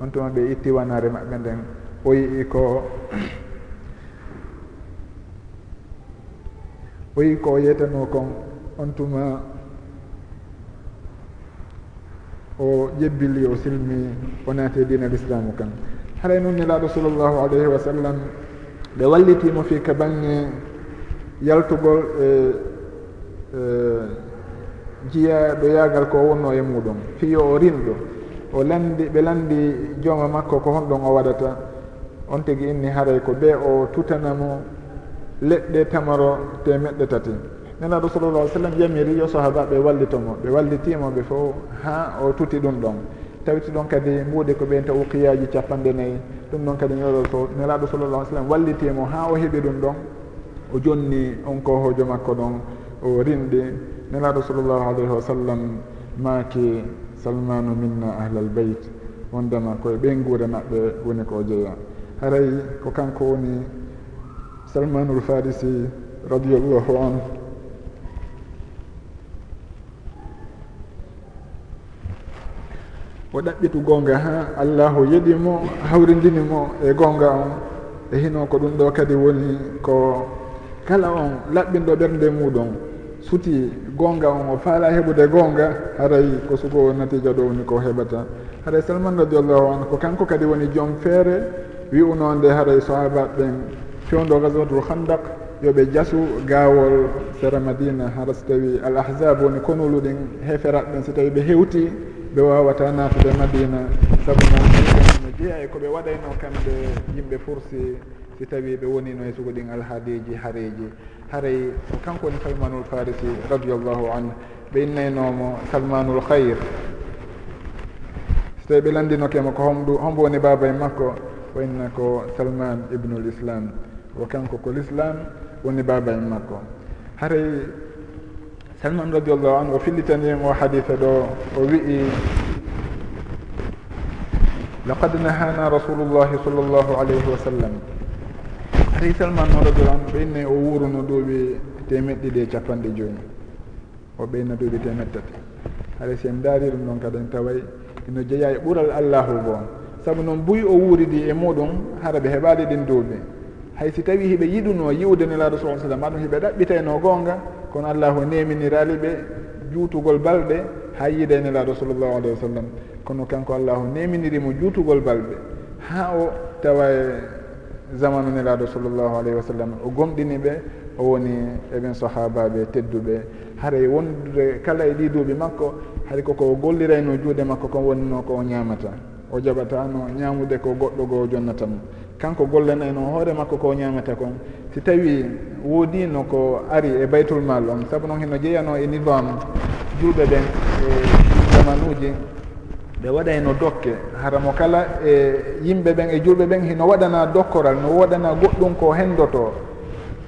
S1: on tuma ɓe itti wanare maɓɓe nden. O yii ko o yii ko o yeytano kon. On tuma o ƴebbili o silmi o naati e dina l'islamu kan. Haray noon nelaɗo sallllahu alayhi wa sallam ɓe wallitimo fi ka bange yaltugol e eh, E, jiyaɗo yaagal ko wonno e muɗum. Fiyo o rinɗo o landi ɓe landi jooma makko ko honɗon o waɗata on tigi inni haray ko ɓe o tutanamo leɗɗe tamaro temeɗɗe tati. Nelaɗo sallallah alih sallam yamiri yo sahaba ɓe wallitomo ɓe wallitimoɓe fof ha o tuti ɗum ɗon. Tawiti ɗon kadi mbuuɗi ko ɓen taw qiyaji capanɗe nayyi ɗum ɗon kadi nelaɗo so nelaɗo sallallah alih sallam wallitimo ha o heeɓi ɗum ɗon o jonni on ko hojo makko ɗon. o rinɗi nelaɗo sallllahu alayhi wa sallam maaki salmanu minna ahlal beyt wondema koye ɓen guure maɓɓe woni ko jeeya. Haray ko kanko woni salmanul farisi radiallahu an o ɗaɓɓitu gonga ha allahu yeɗimo hawrindinimo e gonga on. E hino ko ɗum ɗo kadi woni ko kala on laɓɓinɗo ɓernde muɗum. suti gonga on o faala heɓude gonga haray ko sugo natija ɗo woni ko heɓata. Haray salman radiallahu anu ko kanko kadi woni joom feere wi'unonde haray sahaba ɓen fewndo gaswatul handak yoɓe jasu gawol sera madina hara so tawi al ahzab woni konulu ɗin heferat ɓen so tawi ɓe hewti ɓe wawata natude madina. Saabu no jeeya e koɓe waɗayno kamɓe yimɓe fursi si tawi ɓe wonino e sugo ɗin alhaadeji haareji haray ko kanko woni salmanul farisi radiallahu anu ɓe innaynomo salmanul hayr so tawi ɓe landinokemo ko homɗu hombo woni baaba e makko o inna ko salman ibnul islam. O kanko ko l'islam woni baaba en makko. Haray salman radiallahu anu o fillitanimo haditha ɗo o wi'i laqad nahana rasulullahi sall llahu alayhi wa sallam. risal man no radiallahu anhu ɓeyne o wuruno duuɓi temeɗɗe ɗiɗi e capanɗe joyyi o ɓeyna duuɓi temeɗ tati haɗa si en daari ɗum ɗon kadi en taway ino jeeya e ɓural allahu goon saabu noon buy o wuuridi e muɗum hara ɓe heɓali ɗin duuɓi. Hay si tawi hiɓe yiɗuno yiwde nelaɗo sa sallam maɗum hiɓe ɗaɓɓitayno goonga kono allahu neminirali ɓe juutugol balɗe ha yiida e nelaɗo sallllahu alayhi wa sallam kono kanko allahu neminirimo juutugol balɗe ha o tawa e zamanu nelaɗo sallllahu alayhi wa sallam o gomɗini ɓe o woni eɓen sahabaɓe tedduɓe. Haray wondude kala e ɗi duuɓi makko hay koko gollirayno juuɗe makko ko wonno ko o ñamata o jaɓata no ñamude ko goɗɗo goo jonnata mo. Kanko gollanayno hoore makko ko ñamata kon. Si tawi woodino ko ari e baytul mal on saabu noon heno jeeyano e nidame juuɓe ɓen e zamanuji ɓe waɗayno dokke. Haramo kala e yimɓe ɓen e julɓe ɓen hino waɗana dokkoral no waɗana goɗɗum ko hendoto.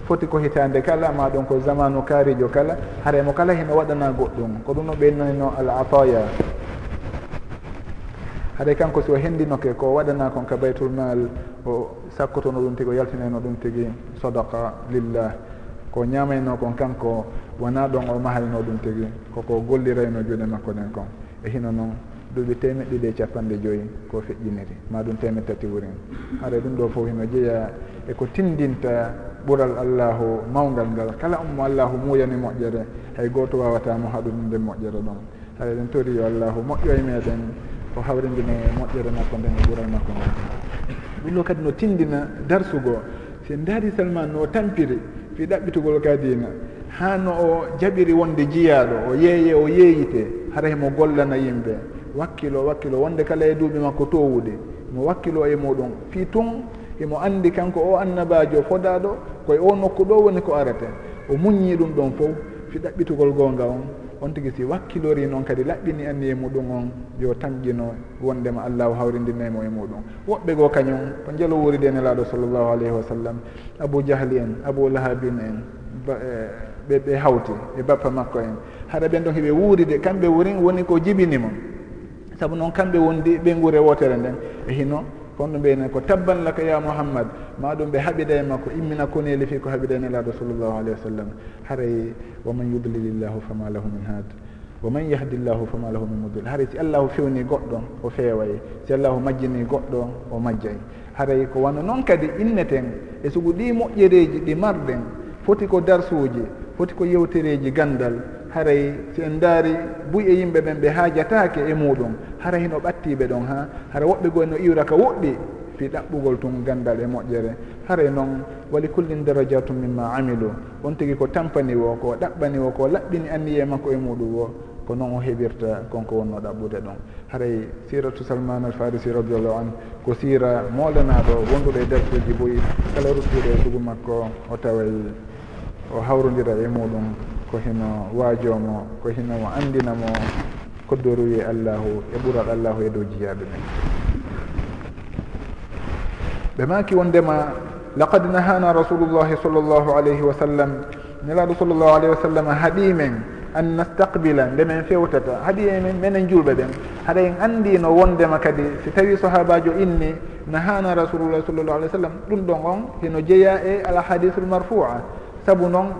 S1: Foti ko hitande kala ma ɗum ko zamanu kaarijo kala. Haremo kala hino waɗana goɗɗum. Ko ɗum no ɓeynohino al ataya haɗay kanko si o hendinoke ko waɗana kon ka baytul mal o sakkotono ɗum tigi o yaltinayno ɗum tigi sodaka lillah. Ko ñamayno kon kanko wona ɗon o mahayno ɗum tigi koko gollirayno juuɗe makko nden kon. E hino noon duuɓi temeɗɗiɗi e capanɗe joyyi ko feƴƴiniri. Ma ɗum temed tati wurin ara ɗum ɗo fof hino jeeya eko tindinta ɓural allahu mawgal ngal. Kala ummo allahu muyani moƴƴere. Hay goto wawatamo haɗum nde moƴƴere ɗon. Haɗa ɗen tori yo allahu moƴƴo e meɗen o hawrindine moƴƴere makko nden e ɓural makko ngal ɗum ɗo kadi no tindina darsugo. Se daari salman no tampiri fi ɗaɓɓitugol kadina ha no o jaɓiri wonde jiyaɗo o yeeye o yeeyite hara hemo gollana yimɓe. wakkilo wakkilo. Wonde kala e duuɓi makko towude. Mo wakkilo e muɗum. Fi tun imo anndi kanko o annabajo fodaɗo koye o nokku ɗo woni ko arata. O muññi ɗum ɗon fof fi ɗaɓɓitugol gonga on. On tigi si wakkilori noon kadi laɓɓini anni e muɗum on yo tamƴino wondema allahu hawrindinaymo e muɗum. Woɓɓe goo kañum to jalowuri de nelaɗo sallllahu alayhi wa sallam abou jahli en abou lahabin en e, ɓe ɓe hawti e bappa makko en. Haɗa ɓen ɗon heɓe wuuride kamɓe wurin woni ko jibinimo. saabu noon kamɓe wondi ɓeygu e wotere nden. E hino kon ɗum ɓeyne ko tabban laka ya mouhammad ma ɗum ɓe haɓida e makko immina koneli fi ko haɓida en elaɗo sallllahu alayhi wa sallam. Haray waman yudlilillahu fama lahu min had wa man yahdillahu fama lahu min mudil haray si allahu fewni goɗɗo o feeway. Si allahu majjini goɗɗo o majjay. Haray ko wano noon kadi inneten e sugu ɗi moƴƴereji ɗi marɗen foti ko darsuji foti ko yewtereji gandal haray si en daari buye yimɓe ɓen ɓe haajataake e muɗum hara hino ɓattiiɓe ɗon ha hara woɓɓe goy no iwra ka woɗɗi fi ɗaɓɓugol tun gandal e moƴƴere. Haray e noon wali kullin darajatum mimma amilu. On tigi ko tampani wo ko ɗaɓɓani wo ko laɓɓini anniye makko e muɗum wo ko noon o heɓirta konko wonno ɗaɓɓude ɗon haray siratu salman al farisi radiallahu an ko sira molanaɗo wonduɗo e derteji boyi kala ruttiɗo e sugu makko o taway o hawrodira e muɗum ko hino waajomo ko hino mo andinamo koddoruwi allahu e ɓural allahu e dow jiyaɓe men. Ɓe maki wondema laqad nahana rasulullahi sall llahu alayhi wa sallam. Nelaɗo sall llahu alayhi wa sallam haaɗi men an nastaqbila. Nde men fewtata haaɗi emen menen julɓe ɓen. Haɗa en andino wondema kadi si tawi sahabajo inni nahana rasulullah sall llahu alih w sallam. Ɗum ɗon on hino jeeya e alahadisul marfoua saabu noon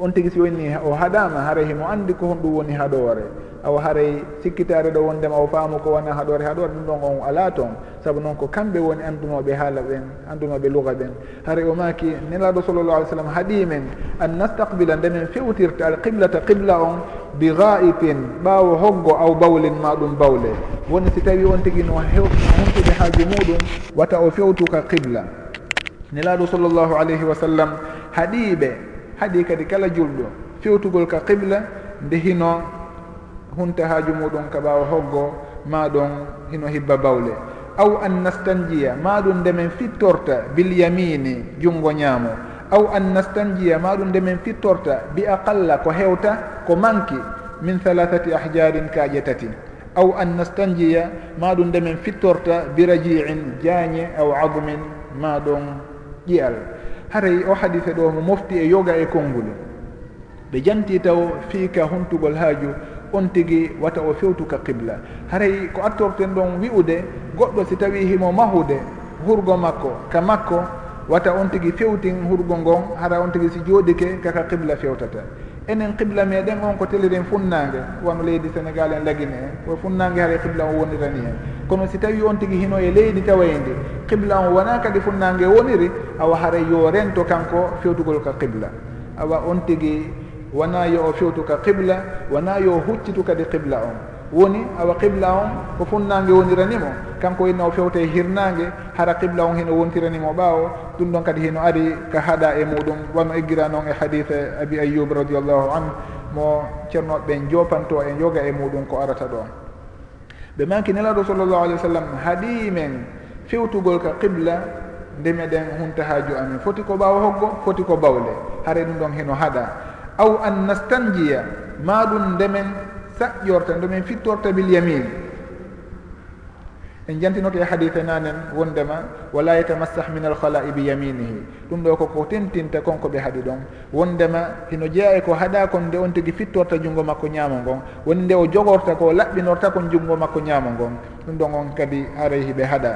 S1: on tigi si woni o haɗama haray himo andi ko honɗum woni haɗore awa haray sikkitare ɗo wondema o faamu ko wona haɗore haɗore ɗum ɗon on ala toon. Saabu noon ko kamɓe woni andunoɓe haala ɓen andunoɓe luga ɓen. Haray o maki nelaɗo sallallah alih w sallam haɗimen an nastaqbila nde min fewtirta alqiblata qibla on bi gaipin ɓaawo hoggo aw bawlin ma ɗum bawle. Woni si tawi on tigi no humtude haaju muɗum wata o fewtuka qibla. Nelaɗo sallllahu alayhi wa sallam haɗiɓe haɗi kadi kala julɗo. Fewtugol ka qibla nde hino hunta haaju muɗum ka ɓaawa hoggo ma ɗon hino hibba bawle. Aw an nastanjiya ma ɗum nde min fittorta bil yamini junngo ñaamo. Aw an nastanjiya ma ɗum nde min fittorta bi aqalla ko hewta ko manki min halathati ahjarin kaaƴe tati aw an nastanjiya ma ɗum nde min fittorta bi rajiin jaañe aw admin ma ɗon ƴiyal. haray o hadise ɗo mo mofti e yoga e konngule ɓe janti taw fiika huntugol haaju on tigi wata o fewtu ka qibla. Haray ko attorten ɗon wi'ude goɗɗo si tawi himo mahude hurgo makko ka makko wata on tigi fewtin hurgo ngon hara on tigi si jooɗike kaka qibla fewtata. Enen qibla meɗen on ko teliren funnange wano leydi sénégal en lagine. En ko funnange haara qibla o wonirani hen kono si tawi on tigi hino e leydi tawayende qibla o wona kadi funnange woniri awa haara yo rento kanko fewtugol ka qibla. Awa on tigi wona yo o fewtu ka qibla wona yo huccitu kadi qibla on. Woni awa qibla on ko funnange woniranimo kanko henno o fewta e hirnange hara qibla on hino wontiranimo ɓaawo ɗum ɗon kadi hino ari ka haɗa e muɗum. Wano eggira noon e, e hadith abi ayoub radiallahu anhu mo ceernoɓe ɓen jopanto en yoga e muɗum ko arata ɗon ɓe manki nelaɗo sallllahu alih wa sallam haaɗi men fewtugol ka qibla ndeme ɗen hunta haaju amin foti ko ɓaawa hoggo foti ko bawle. Hare ɗum ɗon heno haɗa. Aw an nastanjiya ma ɗum ndemen saƴƴorta ndemen fittorta bil yamin. en jantinoto e hadite nanen wondema wala yetamassah min alkhala'i bi yaminihi ɗum ɗo koko tentinta konko ɓe haaɗi ɗon. Wondema hino jeeya e ko haɗa kon nde on tigui fittorta junngo makko ñaamo ngon. Woni nde o jogorta ko laɓɓinorta kon junngo makko ñaamo ngon. Ɗum ɗon on kadi haray hiɓe haɗa.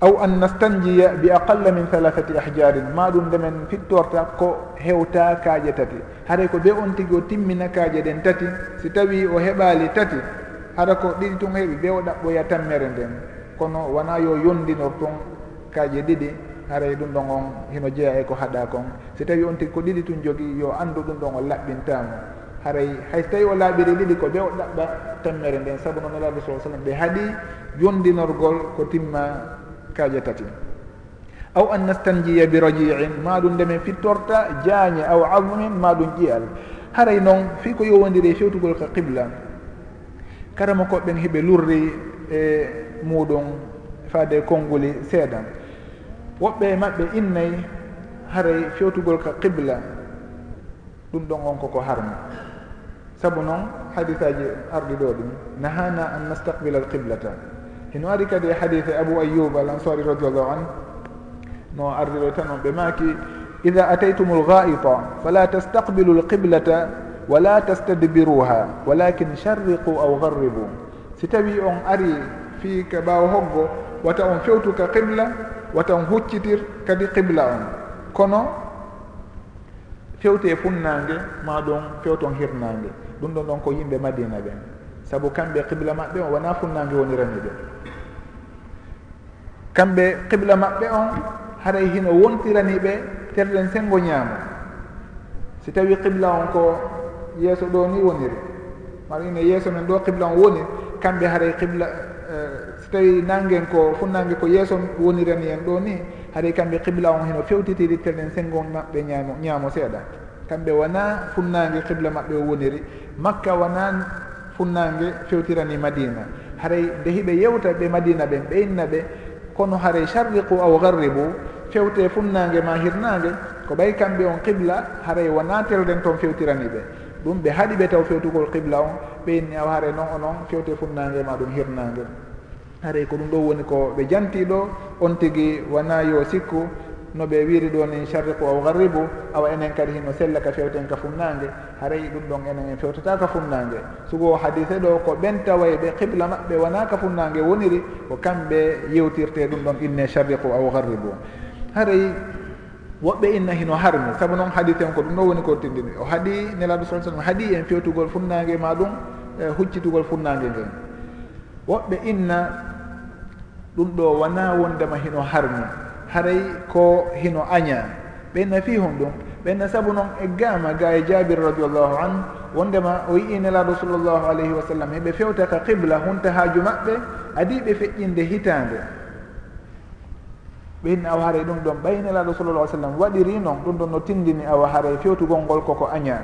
S1: Aw an nastanjiya bi aqalla min halathati ahjarin ma ɗum ndemen fittorta ko hewta kaaje tati. Haray ko ɓe on tigui o timmina kaaje ɗen tati si tawi o heɓali tati hara ko ɗiɗi tun heeɓi ɓe o ɗaɓɓoya tammere nden kono wona yo yondinor tun kaaƴe ɗiɗi haray ɗum ɗon on hino jeeya e ko haɗa kon. Si tawi on tigi ko ɗiɗi tun jogii yo anndu ɗum ɗon o laɓɓintamo haray hay so tawi o laaɓiri ɗiɗi ko ɓe o ɗaɓɓa tammere nden saabu noon alaɓi sa sallam ɓe haaɗi yondinorgol ko timma kaaje tati. Aw an nastanjiya bi rajiin ma ɗum nde min fittorta jaañe aw azmin ma ɗum ƴiyal. Haray noon fii ko yowondiri e fewtugol ka qibla karama koɓɓen heɓe lurri e muɗum faade konnguli seeɗan. Woɓɓe maɓɓe innayi haray fewtugol ka qibla ɗum ɗon on koko harma saabu noon hadisaji arɗi ɗo ɗum nahana an nastaqbila al qiblata hino ari kadi e hadise abou ayoub al ansari radiallahu an no arɗi ɗo tan on ɓe maaki ida ataytum lgaita fala tastaqbilu lqiblata wala tastadbiruha walakin charriqu aw garribu si tawi on ari fii ka ɓaawa hoggo wata on fewtu ka qibla wata on huccitir kadi qibla on. Kono fewte funnange ma ɗon fewton hirnange ɗum ɗon ɗon ko yimɓe madina ɓen. Saabu kamɓe qibla maɓɓe on wona funnange wonirani ɓe kamɓe qibla maɓɓe on haray hino wontirani ɓe terɗen sengo ñaamo. Si tawi qibla on ko yeeso ɗo ni woniri. Mara ine yeeso men ɗo qibla on woni kamɓe haray qibla eh, so tawi nangen ko funnange ko yeeso wonirani en ɗo ni haray kamɓe qibla on heno fewtitiri telen sengon maɓɓe ñamo ñaamo seeɗa. Kamɓe wona funnange qibla maɓɓe o woniri. Makka wona funnange fewtirani madina. Haray nde hiɓe yewta ɓe madina ɓen ɓe inna ɓe kono haray charriqu aw garribu fewte funnange ma hirnange ko ɓay kamɓe on qibla haray wona telden toon fewtirani ɓe. ɗum ɓe haɗi ɓe taw fewtugol qibla on ɓe inni aw haare noon o noon fewte e funnangue ma ɗum hirnangue haray ko ɗum ɗo woni ko ɓe jantiɗo on tigui wona yo sikku no ɓe wiiri ɗo ni charriqu aw garribu awa enen kadi hino sella ka fewten ka funnangue haray ɗum ɗon enen en fewtata ka funnangue sugo hadise ɗo ko ɓen taway ɓe qibla maɓɓe wona ka funnangue woniri ko kamɓe yewtirte ɗum ɗon inne charriqu aw garribu haray woɓɓe inna hino harmi saabu noon hadis en ko ɗum ɗo woni ko tindini o haaɗi nelaɗo sa sallam haaɗi en fewtugol funnague ma ɗum e huccitugol funnague ngel. Woɓɓe inna ɗum ɗo wona wondema hino harmi haray ko hino aña. Ɓenna fi hon ɗum. Ɓenna saabu noon e gama ga e jabir radiallahu an wondema o yii nelaɗo sallllahu alayhi wa sallam heɓe fewta ka qibla hunta haaju maɓɓe adi ɓe feƴƴinde hitande ɓeyin awa haray ɗum ɗon ɓaynelaɗo sallallah ai sallam waɗiri noon ɗum ɗon no tindini awa haray fewtugol ngol koko aña.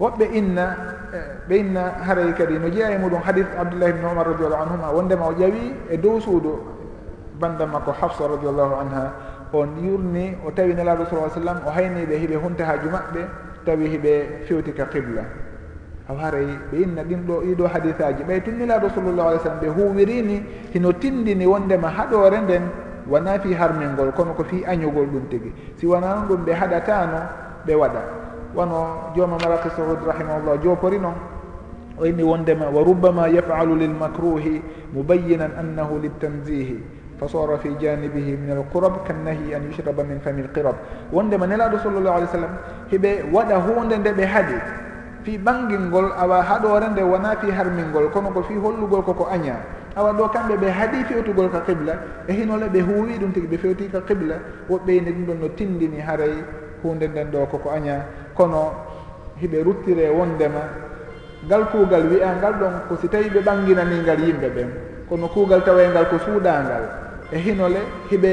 S1: Woɓɓe inna e, ɓe inna haray kadi no jeeya e muɗum hadith abdoullahi bne omar radiallahu anhuma wondema o ƴawi e dow suudu banda makko hafsa radiallahu anha on yurni o tawi nelaɗo sa sallam o hayniɓe hiɓe hunta haaju maɓɓe tawi hiɓe fewti ka qibla. Aw haray ɓe inna ɗin ɗo ɗiɗo hadithaji. Ɓay tun nelaɗo sallllahu alih w sallam ɓe huwirini hino tindini wondema haɗore nden wona fi harmingol kono ko fi añugol ɗum tigi. Si wona ɗum ɓe haɗatano ɓe waɗa. Wono joomam maraki sahud rahimahullah jopori noon o inni wondema wa rubbama yafalu lilmacruhi mubayinan annahu littanzihi fa sora fi janibihi min alqurab kannahi an yushraba min fami lqirab wondema nelaɗo الله alih w sallam ودا waɗa hunde nde ɓe haaɗi fi ɓangilngol awa haɗore nde wona fi harmingol kono ko fi hollugol koko aña. awa ɗo kamɓe ɓe haaɗi fewtugol ka qibla e hinole ɓe huuwi ɗum tigi ɓe fewti ka qibla woɓɓeyne ɗum ɗon no tindini haray hunde nden ɗo koko aña. Kono hiɓe ruttire wondema ngal kuugal wiya ngal ɗon ko si tawi ɓe ɓanginaningal yimɓe ɓen kono kuugal tawayngal e ko suuɗangal e hinole hiɓe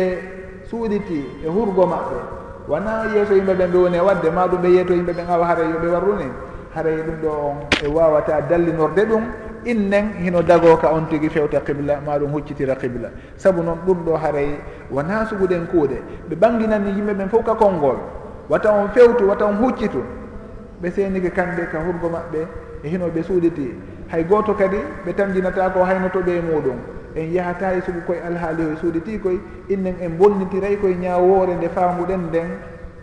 S1: suuɗiti e hurgo maɓɓe. Wona yeeso yimɓe ɓen ɓe woni e wadde ma ɗum ɓe yeeto yimɓe ɓen awa haray yoɓe warruni haray ɗum ɗo on e wawata dallinorde ɗum innen hino dago ka on tigui fewta qibla ma ɗum huccitira qibla. Saabu noon ɗum ɗo haray wona suguɗen kuuɗe. Ɓe ɓanginanni yimɓe ɓen fof ka konngol. Wata on fewtu wata on huccitu. Ɓe seenike kamɓe ka hurgo maɓɓe e hino ɓe suuditi hay goto kadi ɓe tamjinata ko haynotoɓe e muɗum en yahata e sugu koye alhaali o suuditi koye innen en bonnitiray koye ñawoore nde faamuɗen nden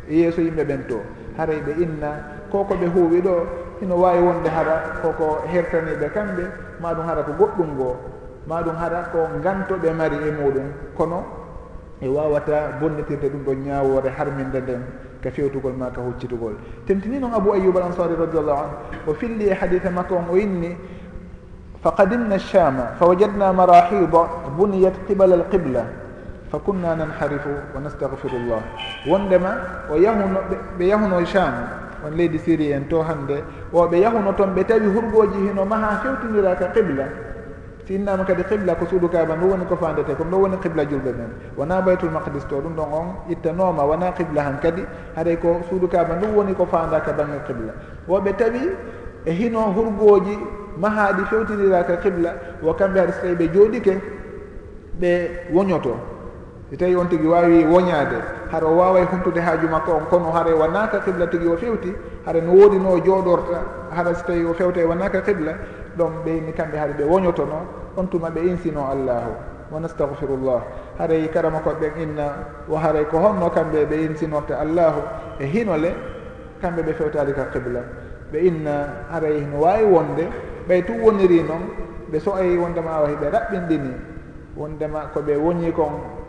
S1: yeeso yimɓe ɓen to. Haray ɓe inna ko ɓe huuwi ɗo ino wawi wonde haɗa koko hertaniɓe kamɓe maɗum haɗa ko goɗɗum goo maɗum haɗa ko gantoɓe mari e muɗum. Kono e wawata bonnitirde ɗum ɗo ñawore harminde nden ka fewtugol ma ka huccitugol. Tentini noon abou ayoub al ansari radiallahu anu o filli e haditha makko on o inni فقدمنا الشام فوجدنا مراحيض بنيت قبل القبلة فكنا ننحرف ونستغفر الله وندما ويهن بيهن الشام on leydi syrie en to hannde. Ɓe yahuno toon ɓe tawi hurgoji hino maha hewtidira ka qibla. Si innama kadi qibla ko suudu kaba ndu woni ko fandete comme ɗo woni qibla julɓe men. Wona baytul maqdis to ɗum ɗon on ittanoma wona qibla han kadi haɗay ko suudu kaba ndu woni ko fanda ka bange qibla. Woɓe tawi e hino hurgoji mahaɗi fewtidira ka qibla wo kamɓe haɗa so tawi ɓe jooɗike ɓe woñoto. so tawi on tigi wawi woñade hara o waway humtude haaju makko on kono hara wonaka qibla tigi o fewti hara no wodi no jooɗorta hara so tawi o fewta e wonaka qibla ɗon ɓeyni kamɓe haɗa ɓe woñotono on tuma ɓe insino allahu wa nastahfirullah haray karama koɓeɓen inna wo haray ko honno kamɓe ɓe insinorta allahu e hinole kamɓe ɓe fewtali ka qibla. Ɓe inna haray no wawi wonde ɓay tu woniri noon ɓe so ayi wondema awa hiɓe raɓɓinɗini wondema koɓe woñi kon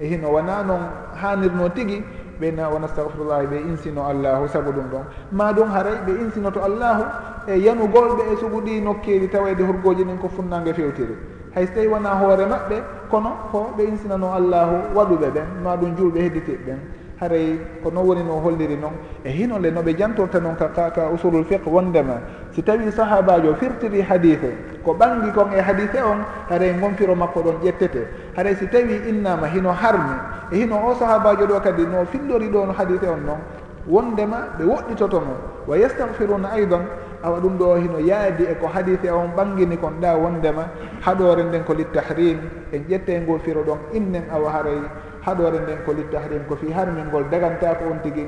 S1: e hino wona noon hanirno tigui ɓena wona stahfirullahi ɓe insino allahu saabu ɗum ɗon. Ma ɗum haray ɓe insino to allahu e yanugolɓe e suguɗi nokkeli tawede horgoji ɗin ko funnangue fewtiri. Hay so tawi wona hoore maɓɓe kono ko ɓe insinano allahu waɗuɓe ɓen ma ɗum julɓe hedditiɓe ɓen. Haray ko non woni no holliri noon e hinole noɓe jantorta noon ka ka usulul fiqe wondema si tawi sahabajo firtiri hadise ko ɓangi kon e hadise on haray gonfiro makko ɗon ƴettete. Haray si tawi innama hino harmi e hino o sahabajo ɗo kadi no fillori ɗo no hadise on noon wondema ɓe woɗɗitotomo wa yastahfiruna aidan awa ɗum ɗo hino yaadi e ko hadise on ɓangini kon ɗa wondema haɗore nden ko littahrim en ƴette ngofiro ɗon innen awa haray haɗore nden ko littahrim ko fi harmingol daganta ko on tigui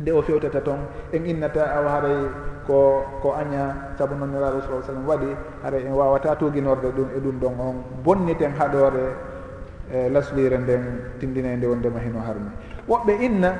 S1: nde o fewtata toon en innata awa haray. ko ko aña saabu noon nelaɗo sa sallam waɗi hara en wawata toguinorde ɗum e ɗum ɗon on. Bonniten haɗore e laslire nden tindinede wondema hino harmi woɓɓe inna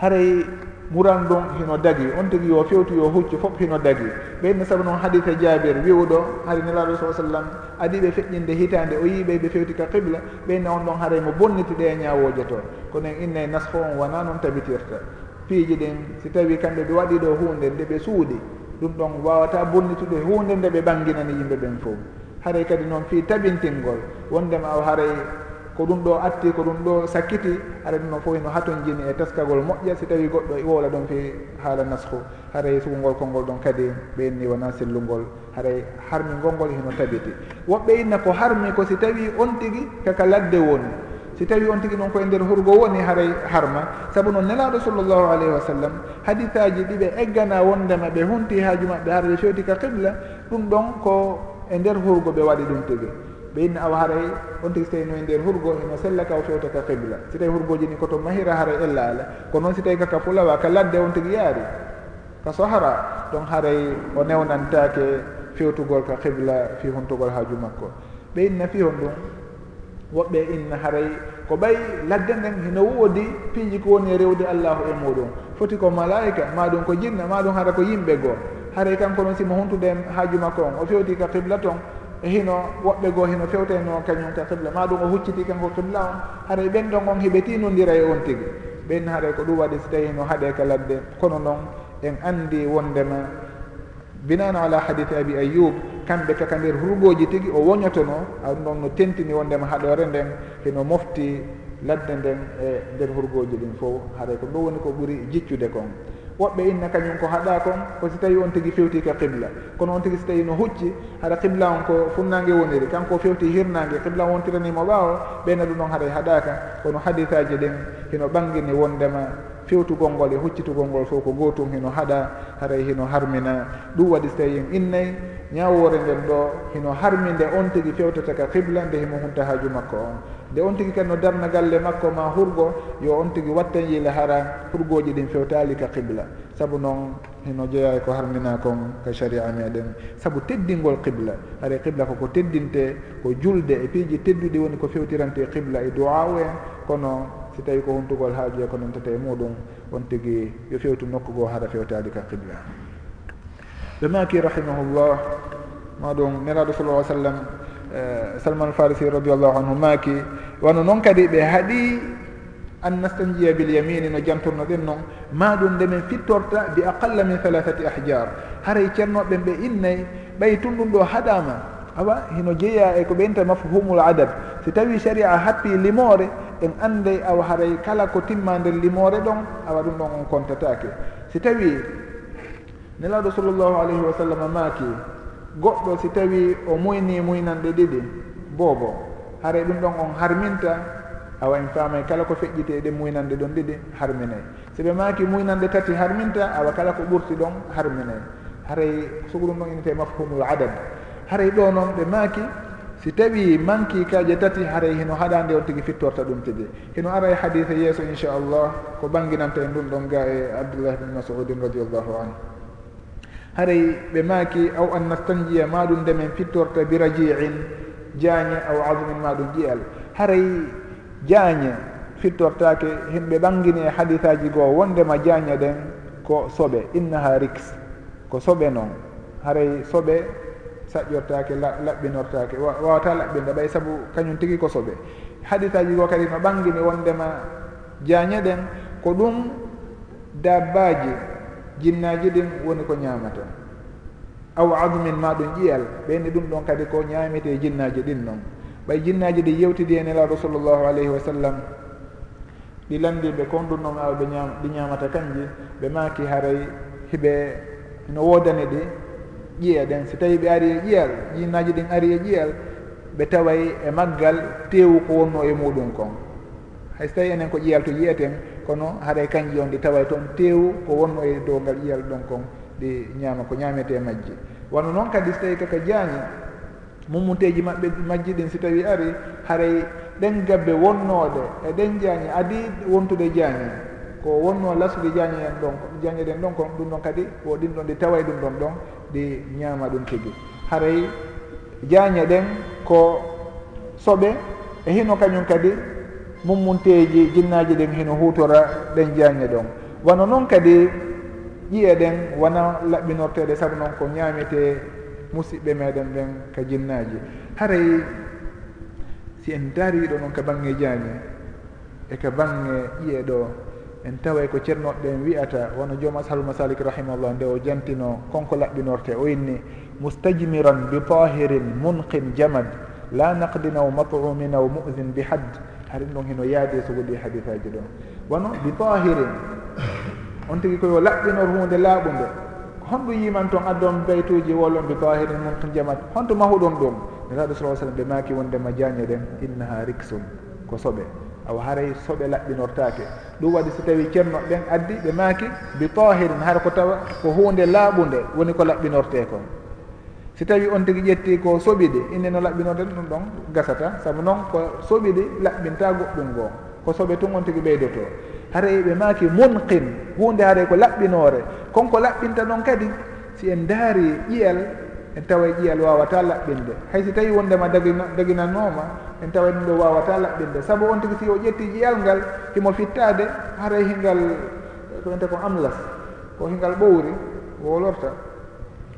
S1: haray muran ɗum hino dagi. On tigui yo fewtu yo huccu fof hino dagi. Ɓe inna saabu noon hadita jabir wiwɗo hari nelaɗo sa sallam adiɓe feƴƴinde hitande o yiiɓe ɓe fewti ka qibla. Ɓeyna on ɗon haray mo bonniti ɗe e ñawoje to. Kono en inna e nasfo on wona noon tabitirta. piiji ɗin si tawi kamɓe ɓe waɗi ɗo hunde nde ɓe suuɗi ɗum ɗon wawata bonnitude hunde nde ɓe ɓanginani yimɓe ɓen fof. Haray kadi noon fi tabintingol wondema o haray ko ɗum ɗo atti ko ɗum ɗo sakkiti aɗa ɗum noon fof no haton jini e teskagol moƴƴa si tawi goɗɗo e wowla ɗon fi haala nasku. Haray sugungol kolngol ɗon kadi ɓenni wona sellungol haray harmi ngolngol heno tabiti. Woɓɓe inna ko harmi ko si tawi on tigi kaka ladde woni. si tawi on tigi noon koye nder hurgo woni haray harma. Saabu noon nelaɗo sallllahu alayhi wa sallam hadisaji ɗiɓe eggana wondema ɓe hunti haaju maɓɓe hara ɓe fewti ka qibla ɗum ɗon ko e nder hurgo ɓe waɗi ɗum tigi. Ɓe inni awa haray on tigi so tawi no e nder hurgo eno sella ka o fewta ka qibla. Si tawi hurgoji ni koto mahira haray ella ala ko noon si tawi kaka fulawa ka ladde on tigi yaari. Ka sohara donc haray o newnantake fewtugol ka qibla fi huntugol haaju makko. Ɓe inna fi hon ɗum woɓɓe inna haray. Ko ɓay ladde nden hino woodi piiji ko woni e rewde allahu e muɗum. Foti ko malaika ma ɗum ko jinna ma ɗum hara ko yimɓe goo haray kanko noon simo huntude haaju makko on. O fewti ka qibla toon e hino woɓɓe goo hino fewteno kañum ka qibla. Ma ɗum o hucciti kanko qibla on. Haray ɓen ɗon on heɓe tinodira e on tigi. Ɓen haray ko ɗum waɗi so tawi no haɗe ka ladde. Kono noon en anndi wondema binano ala hadithe abi ayoub kamɓe kaka nder hurgoji tigui o woñotono aɗum ɗon no tentini wondema haɗore nden heno mofti ladde nden e nder hurgoji ɗin fo haɗay ko ɗum woni ko ɓuuri jiccude kon. Woɓɓe inna kañum ko haɗa kon ko si tawi on tigui fewti ka qibla. Kono on tigui so tawi no hucci haɗa qibla on ko funnague woniri kanko fewti hirnague qibla wontiranimo ɓawo ɓeyna ɗum ɗon haɗay e haɗaka. Kono haditaji ɗin hino ɓangini wondema fewtugol ngol e huccitugol ngol fof ko gotum hino haɗa haray hino harmina. Ɗum waɗi so tawi en innayi ñawore nden ɗo hino harminde on tigui fewtata ka qibla nde himo hunta haaju makko on. Nde on tigui kadi no darna galle makko ma hurgo yo on tigui watten yiila hara hurgoji ɗin fewtali ka qibla. Saabu noon hino jeeya ko harmina kon ka sharia meɗen saabu teddingol qibla haray qibla koko teddinte ko julde e piiji tedduɗi woni ko fewtirante qibla e duwa u en kono si tawi ko wontugol haajuji e ko noon tata e muɗum on tigui yo fewtu nokku goo haɗa fewtade ka qibla. Ɓe maki rahimahullah ma ɗum neraɗo sallah sallam e, salman farisi radiallahu anhu maki wano noon kadi ɓe haaɗi an nastanjiya bil yamini no jantorno ɗen noon maɗum nde min fittorta bi aqalla min halathati ahjar haray ceernoɓen ɓe innayi ɓay tun ɗum ɗo haɗama awa hino jeeya e ko ɓeynta mafhumul adab. Si tawi sharia happi limore en anday awa haray kala ko timma nder limore ɗon awa ɗum ɗon on contatake si tawi nelaɗo sallllahu alayhi wa sallam maaki goɗɗo si tawi o muyni muynanɗe ɗiɗi boobo haray ɗum ɗon on harminta awa en faamay kala ko feƴƴite ɗe muynande ɗon ɗiɗi harminay. Si ɓe maaki muynande tati harminta awa kala ko ɓurti ɗon harminay. Haray so ɗum ɗon inete mafhumul adad haray ɗo noon ɓe maaki si tawi manki kaje tati haray hino haɗande on tigui fittorta ɗum tigi. Hino ara e hadise yeeso inchallah ko bangguinanta en ɗum ɗon ga e abdoullah bine masoudin radiallahu anhu. Haray ɓe maaki aw an nastanjiya maɗum ndemen fittorta bi radiin jaañe aw azmin maɗum ƴiyal haray jaañe fittortake himɓe ɓangini e hadisaji goo wondema jaañe ɗen ko soɓe. Innaha rix ko soɓe noon. Haray soɓe saƴƴortake laɓɓinortake wawata laɓɓinde ɓay saabu kañum tigui ko soɓe hadisaji go kadi no ɓangini wondema jaañe ɗen ko ɗum dabbaji jinnaji ɗin woni ko ñamata aw admin ma ɗum ƴiyal ɓeyni ɗum ɗon kadi ko ñamete jinnaji ɗin noon ɓay jinnaji ɗi yewtidi en elaɗo sallllahu alayhi wa sallam ɗi landiɓe kon ɗum noon awa ɓe ñam ɗi ñamata kanji ɓe maki haray hiɓe no wodani ɗi ƴiya ɗen si tawi ɓe ari e ƴiyal jinnaji ɗin ari e ƴiyal ɓe taway e maggal teewu ko wonno e muɗum kon. Hay so tawi enen ko ƴiyal to yiyeten kono haɗay kanji on ɗi taway toon teewu ko wonno e dow ngal ƴiyal ɗon kon ɗi ñaama ko ñaamete majji. Wano noon kadi so tawi kaka jaañi mummuteji maɓɓe majji ɗin si tawi ari haray ɗen gabbe wonnooɗe e ɗen jaañi adi wontude jaañi ko wonno lasde jaañi en ɗon jaañe ɗen ɗon kon ɗum ɗon kadi o ɗin ɗon ɗi taway ɗum ɗon ɗon ɗi ñaama ɗum tigi. Haray jaañe ɗen ko soɓe e hino kañum kadi mummunteeji jinnaji ɗen hino hutora ɗen jaañe ɗon. Wano noon kadi ƴiye ɗen wona laɓɓinorteɗe sabu noon ko ñaamete musidɓe meɗen ɓen ka jinnaji haray si en daariɗo noon ka bange jaañe e ka bange ƴiye ɗo en taway ko ceernoɗo ɓen wiyata wono joom ashabu masalik rahimahullah nde o jantino konko laɓɓinorte o inni mustajmiran bi tahirin munqin jamad la naqdinaw aw mu'din bi hadd. Haɗen ɗon heno yaadi so woɗi hadisaji ɗon wono bi tahirin on tigui koyo laɓɓinor hunde laaɓude honɗum yiman toon addon baytuji wolon bi tahirin munqin jamad honto mahuɗon ɗum. Nelaɗo sa sallam ɓe maaki wondema jañe ɗen innaha riksum ko soɓe. aw haray soɓe laɓɓinortake ɗum waɗi so tawi ceerno ɓen addi ɓe maaki bi tahirin hara ko tawa ko hunde laaɓunde woni ko laɓɓinorte kon. Si tawi on tigi ƴetti ko soɓiɗi inde no laɓɓinorte ɗum ɗon gasata. Saabu noon ko soɓiɗi laɓɓinta goɗɗum ngoo ko soɓe tun on tigi ɓeydoto haray ɓe maaki munqin hunde haray ko laɓɓinore konko laɓɓinta noon kadi si en daari ƴiyal en tawa ƴiyal wawata laɓɓinde. Hay si tawi wondema dagina daginanoma en tawa ɗum ɗo wawata laɓɓinde. Saabu on tigui si o ƴetti ƴiyal ngal himo fittade haray hingal ko wiyete ko amlas ko hingal ɓowri wolorta.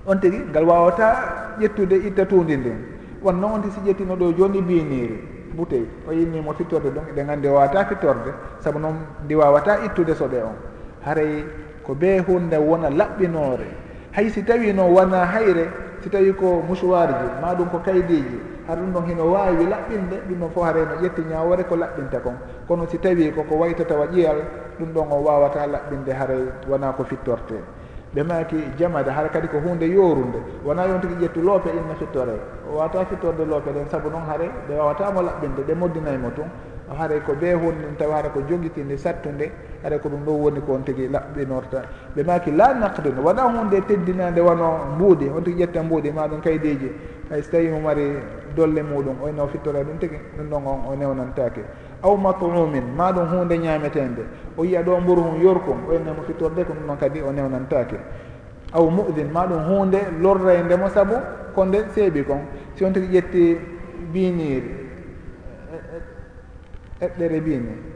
S1: On tigui ngal wawata ƴettude itta tundi ndin wonno on ti si ƴettino ɗo joni biniri bouteille o yinnimo fittorde ɗum eɗen gandi wawata fittorde. Saabu noon ndi wawata ittude soɓe on. Haray ko be hunde wona laɓɓinore hay si tawi no wona hayre si tawi ko mouchoir ji ma ɗum ko kaydiji har ɗum ɗon hino wawi laɓɓinde ɗum ɗon fof harayno ƴetti ñawore ko laɓɓinta kon. Kono si tawi koko waytatawa ƴiyal ɗum ɗon o wawata laɓɓinde haray wona ko fittorte. Ɓe maki jamade hara kadi ko hunde yorude wona yon tigui ƴettu loope inna fittore o wawata fittorde loope ɗen saabu noon haare ɓe wawatamo laɓɓinde ɓe moddinaymo tun. Haray ko be hunde tawa hara ko joguitinde sattude haɗa ko ɗum ɗo woni ko on tigi laɓɓinorta ɓe maki la naqdun waɗa hunde teddinande wano mbuuɗi on tigi ƴetta mbuudi maɗum kaydiji hay so tawi mo mari dolle muɗum oyno fittora ɗum tigi ɗum ɗon on o newnantake aw matrumin ma ɗum hunde ñametede o yiya ɗo mburu hum yorkum oynemo fittorde ko ɗum ɗon kadi o newnantake aw muɗin ma ɗum hunde lorray ndemo saabu ko nde seeɓi kon si on tigi ƴetti biniri eɗɗere bini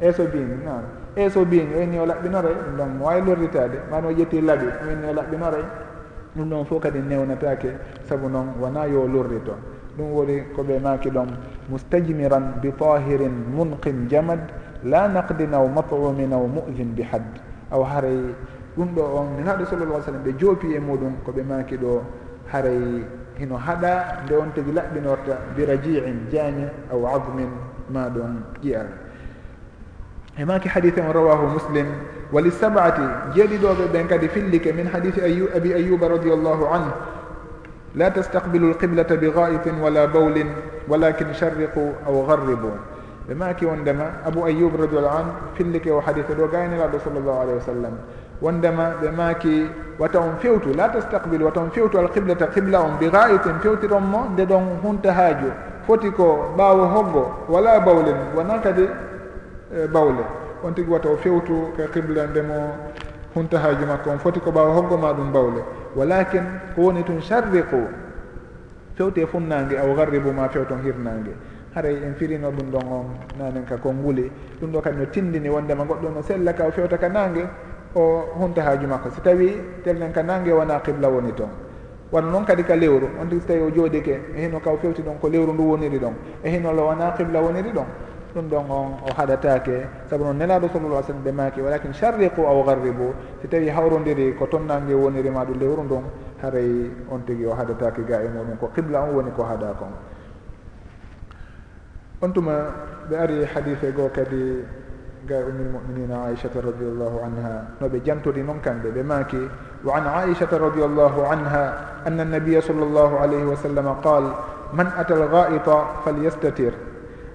S1: eso bini non eso bini o o laɓɓinoray ɗum ɗon mo wawi lorditade mani o ƴetti laaɓi o o laɓɓinoray ɗum ɗon fof kadi newnatake saabu noon wona yo lordi toon ɗum woni koɓe maki ɗon mustajmiran bi tahirin munqin jamad la naqdin aw mat'umin aw mu'din bi hadd. Aw haray ɗum ɗo on nenaɗo sallallah sallam ɓe joopi e muɗum koɓe maki ɗo haray hino haɗa nde on tigi laɓɓinorta bi rajiin jañe aw admin ma ɗum ƴiyal e maki hadise on rawahu muslim. Wali sabati jeeɗiɗoɓe ɓen kadi fillike min hadise abi ayuba radiallahu anhu. La tastaqbilu lqiblata bi gaitin wala bawlin walakin charriqu aw garribu ɓe maki wondema abou ayub radiallahu an fillike o hadithe ɗo gaynelaɗo sallllahu alayhi wa sallam. Wondema ɓe maki wata on fewtu la tastaqbilu wata on fewtu alqiblata qibla on bi gaitin fewtironmo nde ɗon hunta haaju. Foti ko ɓaawo hoggo wala bawlin. Wona kadi E bawle. On tigi wata o fewtu ka qibla ndemo huntahaji makko. On foti ko ɓaawa hoggoma ɗum bawle. Walakin ko woni tun charriqu fewte funnague aw garribu ma fewton hirnague haray en firino ɗum ɗon on nanen ka kon nguli. Ɗum ɗo kadi no tindini wondema goɗɗo no sella ka o fewta ka nangue o hunta haaju makko. Si tawi telnen ka nangue wona qibla woni toon wano noon kadi ka lewru. On tigi so tawi o jooɗike e hino ka o fewti ɗon ko lewru ndu woniri ɗon. E hinolo wona qibla woniri ɗon. ɗum ɗon on o haɗatake saabu noon nelaɗo sallallah sallam ɓe maki walakin charriqu aw garribu si tawi hawrodiri ko tonnangue wonirima ɗum lewru ndun haray on tigui o haɗatake ga e muɗum ko qibla on woni ko haɗa kon on. Tuma ɓe ari hadife goo kadi ga e ummil muminina aichata radiallahu anha noɓe jantori noon kamɓe ɓe maki wa an aichata radiallahu anha anna annabiya sall llahu alayhi wa sallam qal man ata algaita falyastatir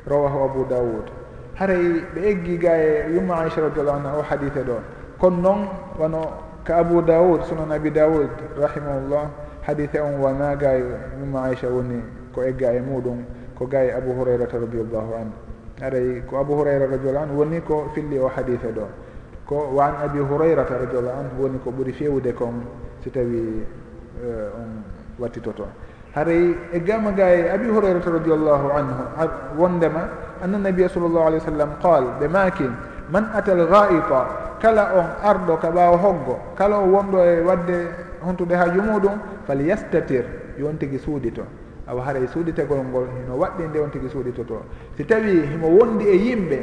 S1: rawahu abu daoud haray ɓe eggi ga e yumma aicha radiallahu anha o hadite ɗo. Kono noon wano ka abu daoud sunan abi daoud rahimahullah hadite on wona ga yumma aicha woni ko egga e muɗum ko ga e abu hurairata radiallahu anhu. Aray ko abu hurayra radiallahu anhu woni ko filli o hadite ɗo. Ko wa an abi hurayrata radiallahu anhu woni ko ɓuuri fewde kon si tawi eh, on wattitoto. haray e gama ga e abi hurayrata radiallahu anhu wondema annanabia sallllahu alih w sallam qal ɓe maki man atal ghaita kala on arɗo ka ɓawa hoggo kala o wonɗo e wadde hontude haaju muɗum fal yastatir yon tigui suudito. Awa haray suuditegol ngol hino waɗɗi nde on tigui suuditoto. Si tawi himo wondi e yimɓe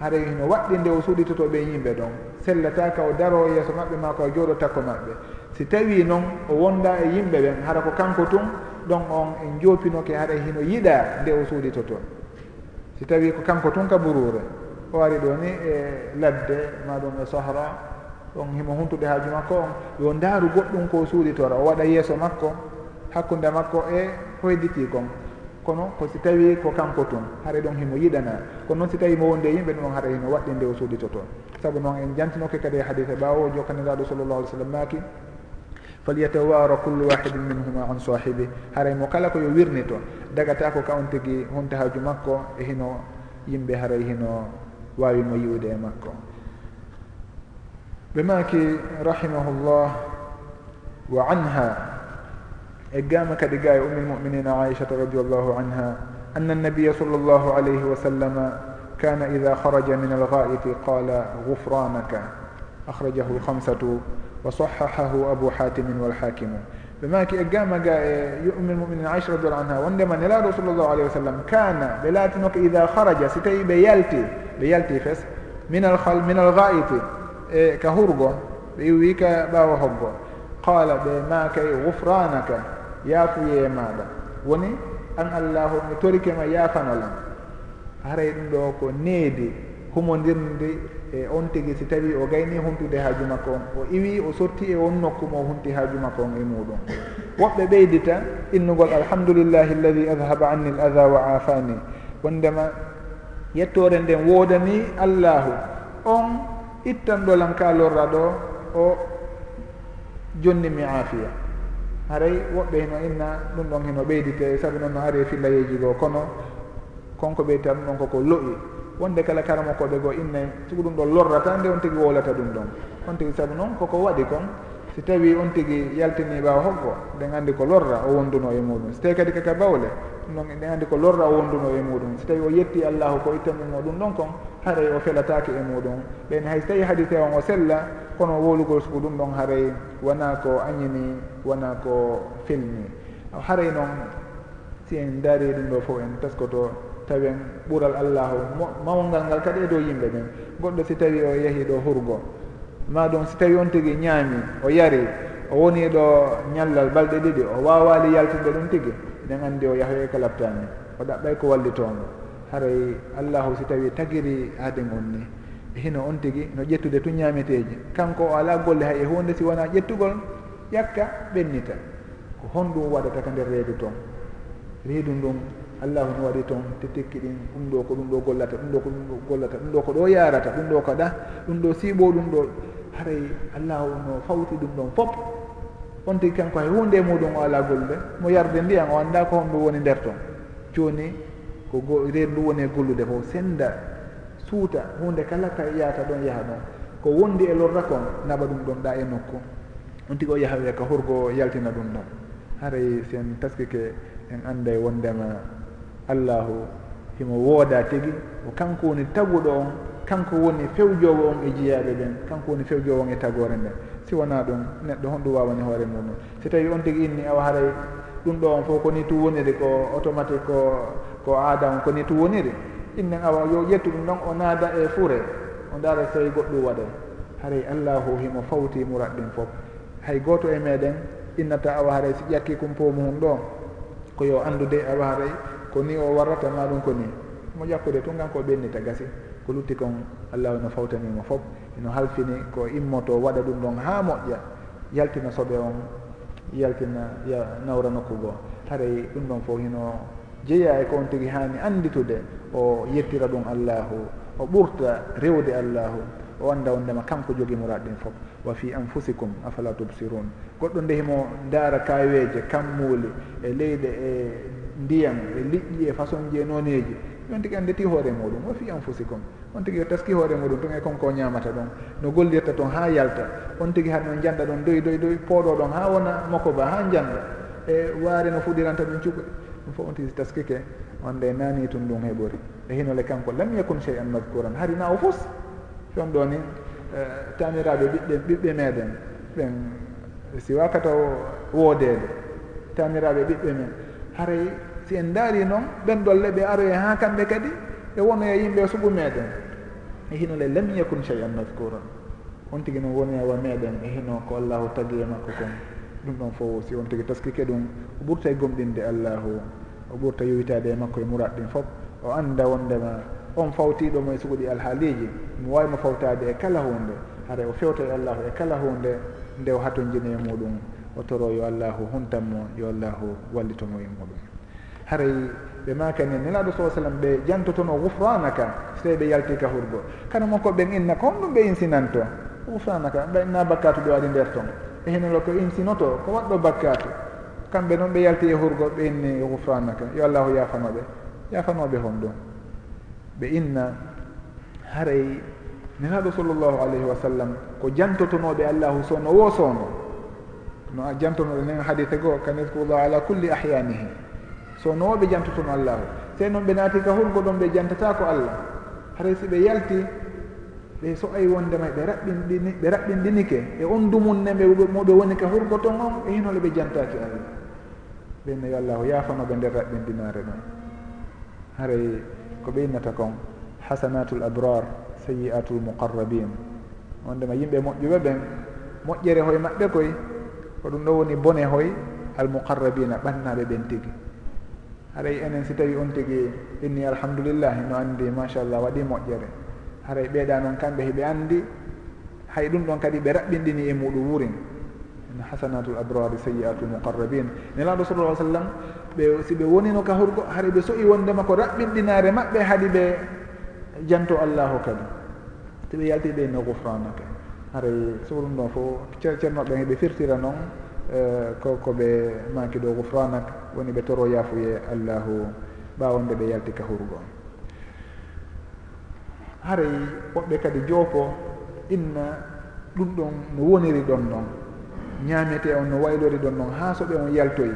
S1: haray hino waɗɗi nde o suuditotoɓe e yimɓe ɗon sellataka o daro yeeso maɓɓe ma ko o jooɗo takko maɓɓe. si tawi noon o wonda e yimɓe ɓen hara ko kanko tun ɗon on en jopinoke haɗa e hino yiiɗa nde o suuɗito toon si tawi ko kanko tun ka burure o ari ɗo ni e ladde maɗum e sahra on himo huntude haaju makko on. Yo ndaaru goɗɗum ko suuɗitora o waɗa yeeso makko hakkude makko e hoyditi kon kono ko si tawi ko kanko tun haɗa ɗon himo yiɗana. Kono noon si tawi mo wonde e yimɓe ɗum on haɗa hino waɗɗi nde o suuɗito saabu noon en jantinoke kadi e hadise ɓaawo o jokkaniraɗo sallllahu alih w sallam maki falyatawara kullu wahidin minhuma an sahibi haray mo kala ko yo wirni to dagata ko ka on tigi huntahaju makko e hino yimɓe haray hino wawimo yiwde e makko. Ɓe maki rahimahullah wa anha e gama kadi ga e ummi lmuminina aichata radiallahu anha anna annabiya sall llahu alayhi wa sallama kana ida haraja min alghaiti qala gufranaka akhrajahu lhamsatu wa sahahahu abu hatimin walhakimu ɓe maki e gama ga e yumin muminina aicha radiallahu anha wondema nelaɗo sall llahu alayhi wa sallam kana ɓe laatino ko ida haraja si tawi ɓe yalti ɓe yalti fes min al min alghaiti e ka hurgo ɓe iwi ka ɓawa hoggo qala ɓe maka e gufranaka yaafuye maɗa woni an allahu mi torikema yaafanolam haray ɗum ɗo ko needi humodirde e on tigi si tawi o gayni humtude haaju makko on. O iwi o sotti e on nokku mo humti haaju makko on e muɗum. Woɓɓe ɓeydita innugol alhamdulillahi alladi adhaba anni l ada wa afani wondema yettore nden woodani allahu. On ittanɗolam ka lorra ɗo o jonnimi aafiya. Haray woɓɓe hino inna ɗum ɗon hino ɓeydite saabu noon no ari e fillayeji goo kono konko ɓeydi ɗum ɗon koko lo'i. wonde kala karamo koɓe goo inne sugo ɗum ɗo lorrata nde on tigi wolata ɗum ɗon. On tigi saabu noon koko waɗi kon si tawi on tigi yaltini ɓawa hoggo ɗen andi ko lorra o wonduno e muɗum. Si tawi kadi kaka bawle ɗum ɗon ɗen andi ko lorra o wonduno e muɗum. Si tawi o yetti allahu ko ittanimo ɗum ɗon kon haray o felataki e muɗum. Ɓen hay so tawi hadise on o sella kono wolugol sugo ɗum ɗon haray wona ko añini wona ko felni haray noon si en daari ɗum ɗo fof en taskoto tawen ɓural allahu. Mawngal ngal kadi e dow yimɓe ɓen goɗɗo si tawi o yeehi ɗo hurgo. Ma ɗum si tawi on tigi ñaami o yari o woni ɗo ñallal balɗe ɗiɗi o wawali yaltinde ɗum tigi. Eɗen andi o yahoye ka labtani o ɗaɓɓay ko wallitomo haray allahu si tawi tagiri aaden on ni. E hino on tigi no ƴettude tu ñameteji kanko o ala golle hay e hunde si wona ƴettugol ƴakka ɓennita. Ko honɗum waɗata ka nder reedu toon. Reedu ndun allahu no waɗi toon te tekki ɗin ɗum ɗo ko ɗum ɗo gollata ɗum ɗo ko ɗum ɗo gollata ɗum ɗo ko ɗo yarata ɗum ɗo kaɗa ɗum ɗo siiɓo ɗum ɗo haray allahu no fawti ɗum ɗon fof. On tigi kanko hay hunde muɗum o ala gollude mo yarde ndiyan o annda ko honɗum woni nder toon joni ko reen ɗum woni e gollude fof senda suuta hunde kala ka yahata ɗon yaha ɗon. Ko wondi e lorra kon naɓa ɗum ɗon ɗa e nokku. On tigi o yaha wiya ka horgo yaltina ɗum ɗon. Haray sen taskike en anda e wondema allahu himo wooda tigi o kanko woni taguɗo on kanko woni fewjowo on e jeeyaɓe ɓen kanko woni fewjowo on e tagore nden si wona ɗum neɗɗo honɗum wawani hoore muɗum. Si tawi on tigi inni awa haray ɗum ɗo on fof koni tu woniri ko automatique ko ko aada on koni tu woniri innen awa yo ƴettu ɗum ɗon o naada e fure o ndaara so tawi goɗɗum waɗay haray allahu himo fawti murat ɗin fof. Hay gooto e meɗen innata awa haray si ƴakki cum pomu hum ɗo ko yo anndude awa haray ko ni o warrata ma ɗum ko ni mo ƴakkude tun gan ko ɓennita gasi ko lutti kon allahu no fawtanimo fof ino halfini ko immoto waɗa ɗum ɗon ha moƴƴa. Yaltina soɓe on yaltina ya nawra nokku goo haray ɗum ɗon fof hino jeeya e ko on tigui hani anditude o yettira ɗum allahu o ɓurta rewde allahu. o anda wondema kanko jogui mourad ɗin foof wa fi anfusicum afala tubsirun. Goɗɗo ndehimo daara kaweje kammuuli e leyɗe e ndiyam e liƴƴi e façon ji e noneji on tigui anditi hoore muɗum. Wa fi anfusicum on tigui yo taski hoore muɗum tun e konko ñamata ɗon. No gollirta toon ha yalta. On tigui haɗon janda ɗon doyi doyi doyi pooɗo ɗon ha wona makko ba ha janda e waare no fuɗiranta ɗum cuɓe ɗum fof on tigui taskike on de nani tun ɗum heɓori. E hinole kanko lam yakun chey an madcouran harina o fos ɗon ɗo ni e, taniraɓe ɓiɓɓe ɓiɓɓe meɗen ɓen si wakata woodede taniraɓe ɓiɓɓe men. Haray si en daari noon ɓen ɗolle ɓe aroye ha kamɓe kadi e wonoye yimɓe suɓu meɗen. E hinole lam yakun chey an mascouran on tigui noon woni wonewa meɗen e hino ko allahu tagui e makko kon. Ɗum ɗon fof si on tigui taskike ɗum o ɓurta e gomɗinde allahu o ɓurta yowitade e makko e murat ɗin foof o anda wondema on fawtiɗomo e suguɗi alhaaliji mo wawimo fawtade e kala hunde hara o fewta e allahu e kala hunde nde o hatojini e muɗum o toro yo allahu huntanmo yo allahu wallitomo e muɗum. Haray ɓe makani nelaɗo sa sallam ɓe jantotono gufranaka so tawi ɓe yalti ka hurgo. Kana mon ko ɓen inna ko honɗum ɓe insinanto? Gufranaka ɓena inna bakkatu ɓe waɗi nder ton. E henolo ko insinoto ko waɗɗo bakkatu kamɓe noon ɓe yalti e hurgo ɓe inni gufranaka yo allahu yafanoɓe yafanoɓe hon ɗum ɓe inna haray nenaɗo sallllahu alayhi wa sallam ko jantotonoɓe allahu sono no woosoono no jantonoɗe nen hadise goo kan ala culli ahyanihi sonowoɓe jantotono allahu. Se noon ɓe naati ka hurgo ɗon ɓe jantata ko allah. Haray si ɓe yalti ɓe so ay wonde may ɓe raɓɓinɗini ɓe raɓɓinɗinike e on dumunne ɓe moɓe woni ka hurgo ton on e hinole ɓe jantaki allah. Ɓenne yo allahu yafanoɓe nder raɓɓinɗinare ɗon. Haray ko ɓeynata kon hasanatul abrar sayi'atul muqarrabin. Wondema yimɓe moƴƴuɓe ɓen moƴƴere hoye maɓɓe koy ko ɗum ɗo woni bone hoy almuqarrabina ɓannaɓe ɓen tigi. Haray enen si tawi on tigi inni alhamdulillahi no andi machallah waɗi moƴƴere. Haray ɓeeɗa noon kamɓe heɓe andi hay ɗum ɗon kadi ɓe raɓɓinɗini e muɗum wurin. hasanatu l abrari sayi'atu muqarrabin nelaɗo sallah ah sallam ɓe si ɓe wonino ka hurgo haɗa ɓe soƴi wondema ko raɓɓinɗinare maɓɓe haɗi ɓe janto allahu kadi. So ɓe yalti ɓe no gufranaka. Haray so ɗum ɗon fo ceernoɓe heɓe firtira noon e, ko ko ɓe maki ɗo gufranak woni ɓe toro yaafuye allahu ɓawonde ɓe yalti ka hurgo. Haray woɓɓe kadi joopo inna ɗum ɗon no woniri ɗon noon. ñaamete on no waylori ɗon noon haa soɓe on yaltoyi.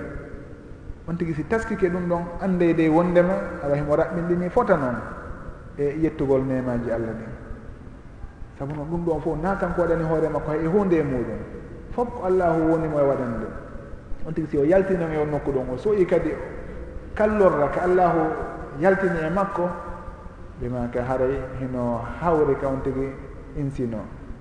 S1: On tigi si taskike ɗum ɗon andeyde e wondema awa himo raɓɓinɗini fota noon e yettugol nemaji allah ɗin. Saabu noon ɗum ɗon fof na kanko waɗani hoore makko hay e hunde e muɗum fof ko allahu wonimo e waɗande on tigi si o yaltinama e on nokku ɗon o soyi kadi kallorra ka allahu yaltini e makko ɓe ma haray hino hawri ka on tigi insino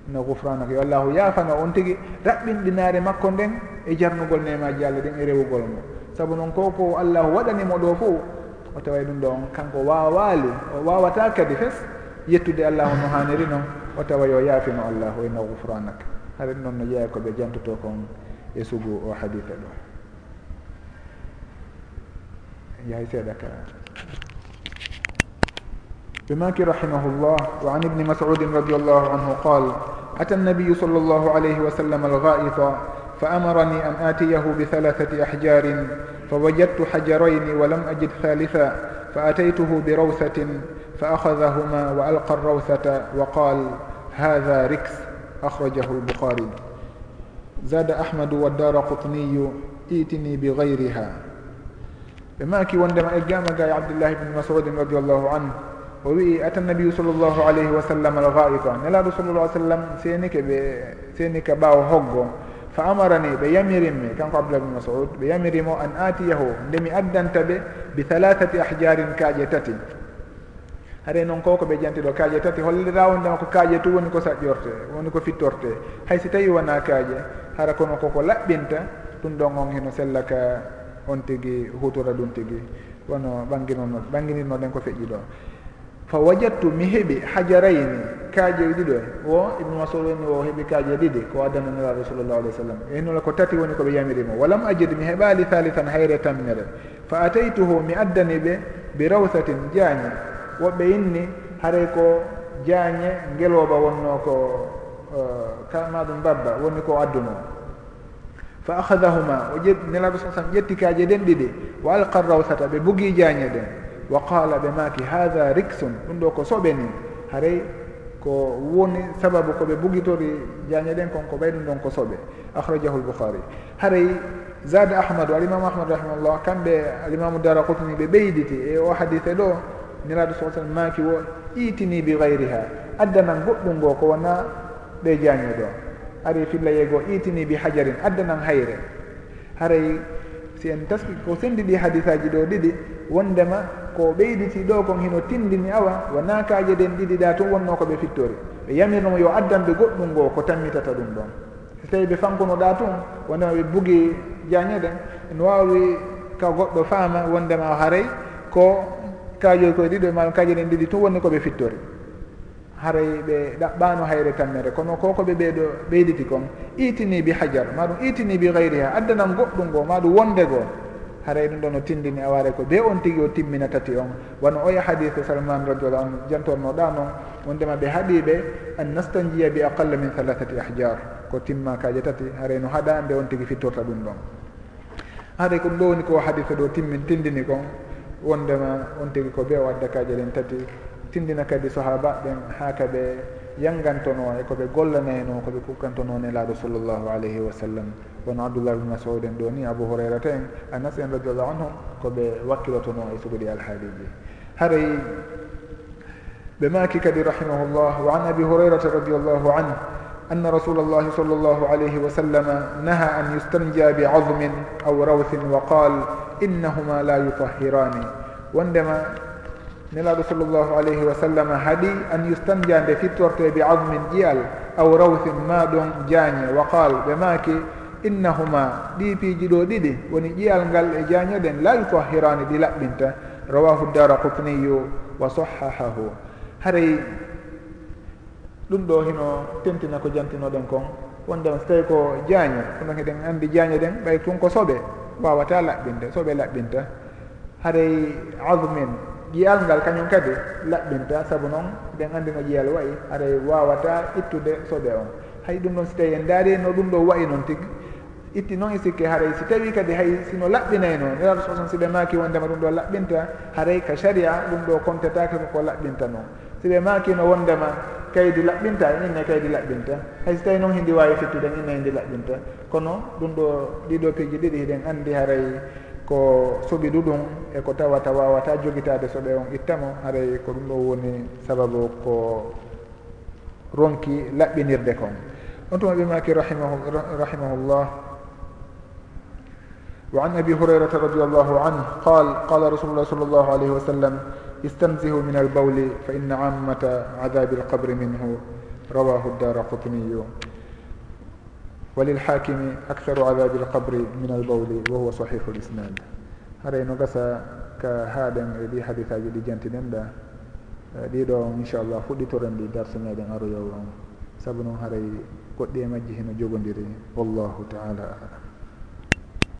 S1: no gufranaka yo allahu yafano on tigi raɓɓinɗinare makko nden e jarnugol nemaji allah ɗin e rewugol ngo saabu noon ko ko allahu waɗanimo ɗo fo o taway ɗum ɗon kanko wawali o wawata kadi fes yettude allahu no haniri noon o tawa yo yaafino allahu eno gufranaka haɗa ɗum noon no jeeya koɓe jantoto kon e sugu o hadita ɗo yahay seeɗa ka بماك رحمه الله وعن ابن مسعود رضي الله عنه قال أتى النبي صلى الله عليه وسلم الغائط فأمرني أن آتيه بثلاثة أحجار فوجدت حجرين ولم أجد ثالثا فأتيته بروثة فأخذهما وألقى الروثة وقال هذا ركس. أخرجه البخاري. زاد أحمد والدار قطني ائتني بغيرها. ɓe وندم wondema e gamaga e abdoullahi bne masudin radiallahu anhu o wii ata nabiyu sall llahu alayhi wa sallam algaita nelaɗo sallallah alih sallam seeni ke ɓe seeni ka ɓaawo hoggo. Fa amarani ɓe yamirinmi kanko abdullah bne masud ɓe yamirimo an aatiyahu nde mi addanta ɓe bi halatati ahjarin kaaƴe tati. Haɗay noon ko ko ɓe janti ɗo kaaƴe tati hollira wondema ko kaaƴe tu woni ko saƴƴorte woni ko fittorte. Hay si tawi wona kaaƴe hara kono koko laɓɓinta ɗum ɗon on heno sella ka on tigi hutora ɗum tigi. Wono ɓanginono ɓanginirnoɗen ko feƴƴi ɗo. fa wajadtu mi heɓi hajarayni kaajeji ɗiɗo. En o ibnu masud woni o heɓi kaaje ɗiɗi ko addananira rasulullah sallllahu alih w sallam. Enola ko tati woni koɓe yamirimo. Walam ajid mi heɓali halitan hayre tammere fa ataytuhu mi addani ɓe bi rawsatin jaañe. Woɓɓe inni haray ko jaañe ngelooba wonno ko eh, kama ɗum babba woni ko adduno. Fa ahadahuma o ƴe nelaɓe sa sallam ƴetti kaaje ɗen ɗiɗi. Wa alqa rawsata ɓe bugi jaañe ɗen. wa qala ɓe maki hatha rixun ɗum ɗo ko soɓe ni. Haray ko woni sababu koɓe bugitori jañe ɗen kon ko ɓay ɗum ɗon ko soɓe. Akhrajahu lboukhari haray zade ahmadou alimamu ahmadou rahimahullah kamɓe alimamu dara kotuni ɓe ɓeyditi e o hadise ɗo niraɗo sa sallam maki wo itini bi gayriha addanan goɗɗum ngo ko wona ɓe jañuɗo ari filla yeego itini bi hajarin addanan hayre. Haray si en taski ko sendiɗi hadisaji ɗo ɗiɗi wondema ko ɓeyditi ɗo kon hino tindini awa wona kaaje ɗen ɗiɗiɗa tun wonno koɓe fittori. Ɓe yamirnomo yo addanɓe goɗɗum ngo ko tammitata ɗum ɗon. So tawi ɓe fankunoɗa tun wondema ɓe bugi jañeɗen ene wawi ka goɗɗo faama wondema haray ko kajoy koye ɗiɗo ma kaje ɗen ɗiɗi tun wonni koɓe fittori. Haray ɓe ɗaɓɓano hayre tammere kono ko koɓe ɓeeɗo ɓeyditi kon itini bi hajar maɗum itini bi gayriha addanam goɗɗum ngo maɗum wonde goo haray ɗum ɗon o tindini aware ko be on tigui o timmina tati on. Wano oya hadise salman radiallahu anu jantornoɗa noon wondema ɓe haaɗiɓe an nastanjiya bi aqalla min halathati ahjar ko timma kaje tati haray no haɗa nde on tigui fittorta ɗum ɗon. Haray ko ɗum ɗo woni ko hadise ɗo timmin tindini kon wondema on tigui ko be o adda kaje ɗen tati. Tindina kadi sahaba ɓen ha kaɓe yangantono e koɓe gollanayno koɓe kukkantono nelaɗo sallllahu alayhi wa sallam. wono abdoullah bne masaud en ɗo ni abou hurairata en anas en radiallahu anhum koɓe wakkilotono e sugodi alhaaliji haray ɓe maki kadi rahimahullah wa an abi hurairata radiallahu anhu أن رسول الله صلى الله عليه وسلم نهى أن يستنجى بعظم أو روث وقال إنهما لا يطهران وندما نلاد صلى الله عليه وسلم هدي أن يستنجى في بعظم جيال أو روث ما دون جاني وقال بماكي innahuma ɗi piiji ɗo ɗiɗi woni ƴiyal ngal e jaañoɗen la yutahirani ɗi laɓɓinta. Rawahu dara qutniyu wa sahahahu. Haray ɗum ɗo hino tentina ko jantinoɗen kon. Wonde so tawi ko jaaño kono heɗen andi jaaño ɗen ɓay tun ko soɓe wawata laɓɓinde soɓe laɓɓinta. Haray admin ƴiyal ngal kañum kadi laɓɓinta saabu noon ɗen andi no ƴiyal wayi. Haray wawata ittude soɓe on. Hay ɗum ɗon so tawi en daari no ɗum ɗo wayi noon tigui. itti noon e sikke haray. Si tawi kadi hay sino laɓɓinay noon nelaɗo sosan siɓe maaki wondema ɗum ɗo laɓɓinta haray ka sharia ɗum ɗo comtetake koko laɓɓinta noon. Siɓe maakino wondema kaydi laɓɓinta inne kaydi laɓɓinta. Hay so tawi noon hindi wawi fettuɗen inne hindi laɓɓinta. Kono ɗum ɗo ɗiɗo piiji ɗiɗi hiɗen andi haray ko soɓi ɗuɗum e ko tawata wawata jogitade soɓe on ittamo. Haray ko ɗum ɗo woni sababu ko ronki laɓɓinirde kon. On tuma ɓe ɓimaki rahimahu rahimahullah. وعن أبي هريرة رضي الله عنه قال قال رسول الله صلى الله عليه وسلم استنزهوا من البول فإن عامة عذاب القبر منه. رواه الدار قطني. وللحاكم أكثر عذاب القبر من البول وهو صحيح الإسناد. harayno gasa ka haaɗen e ɗi hadisaji ɗi jantiɗen ɗa ɗiɗo inchallah fuɗɗitoren ɗi darse meɗen aroyowo on saabu noon haray goɗɗi e majji heno jogodiri wallahu taala alam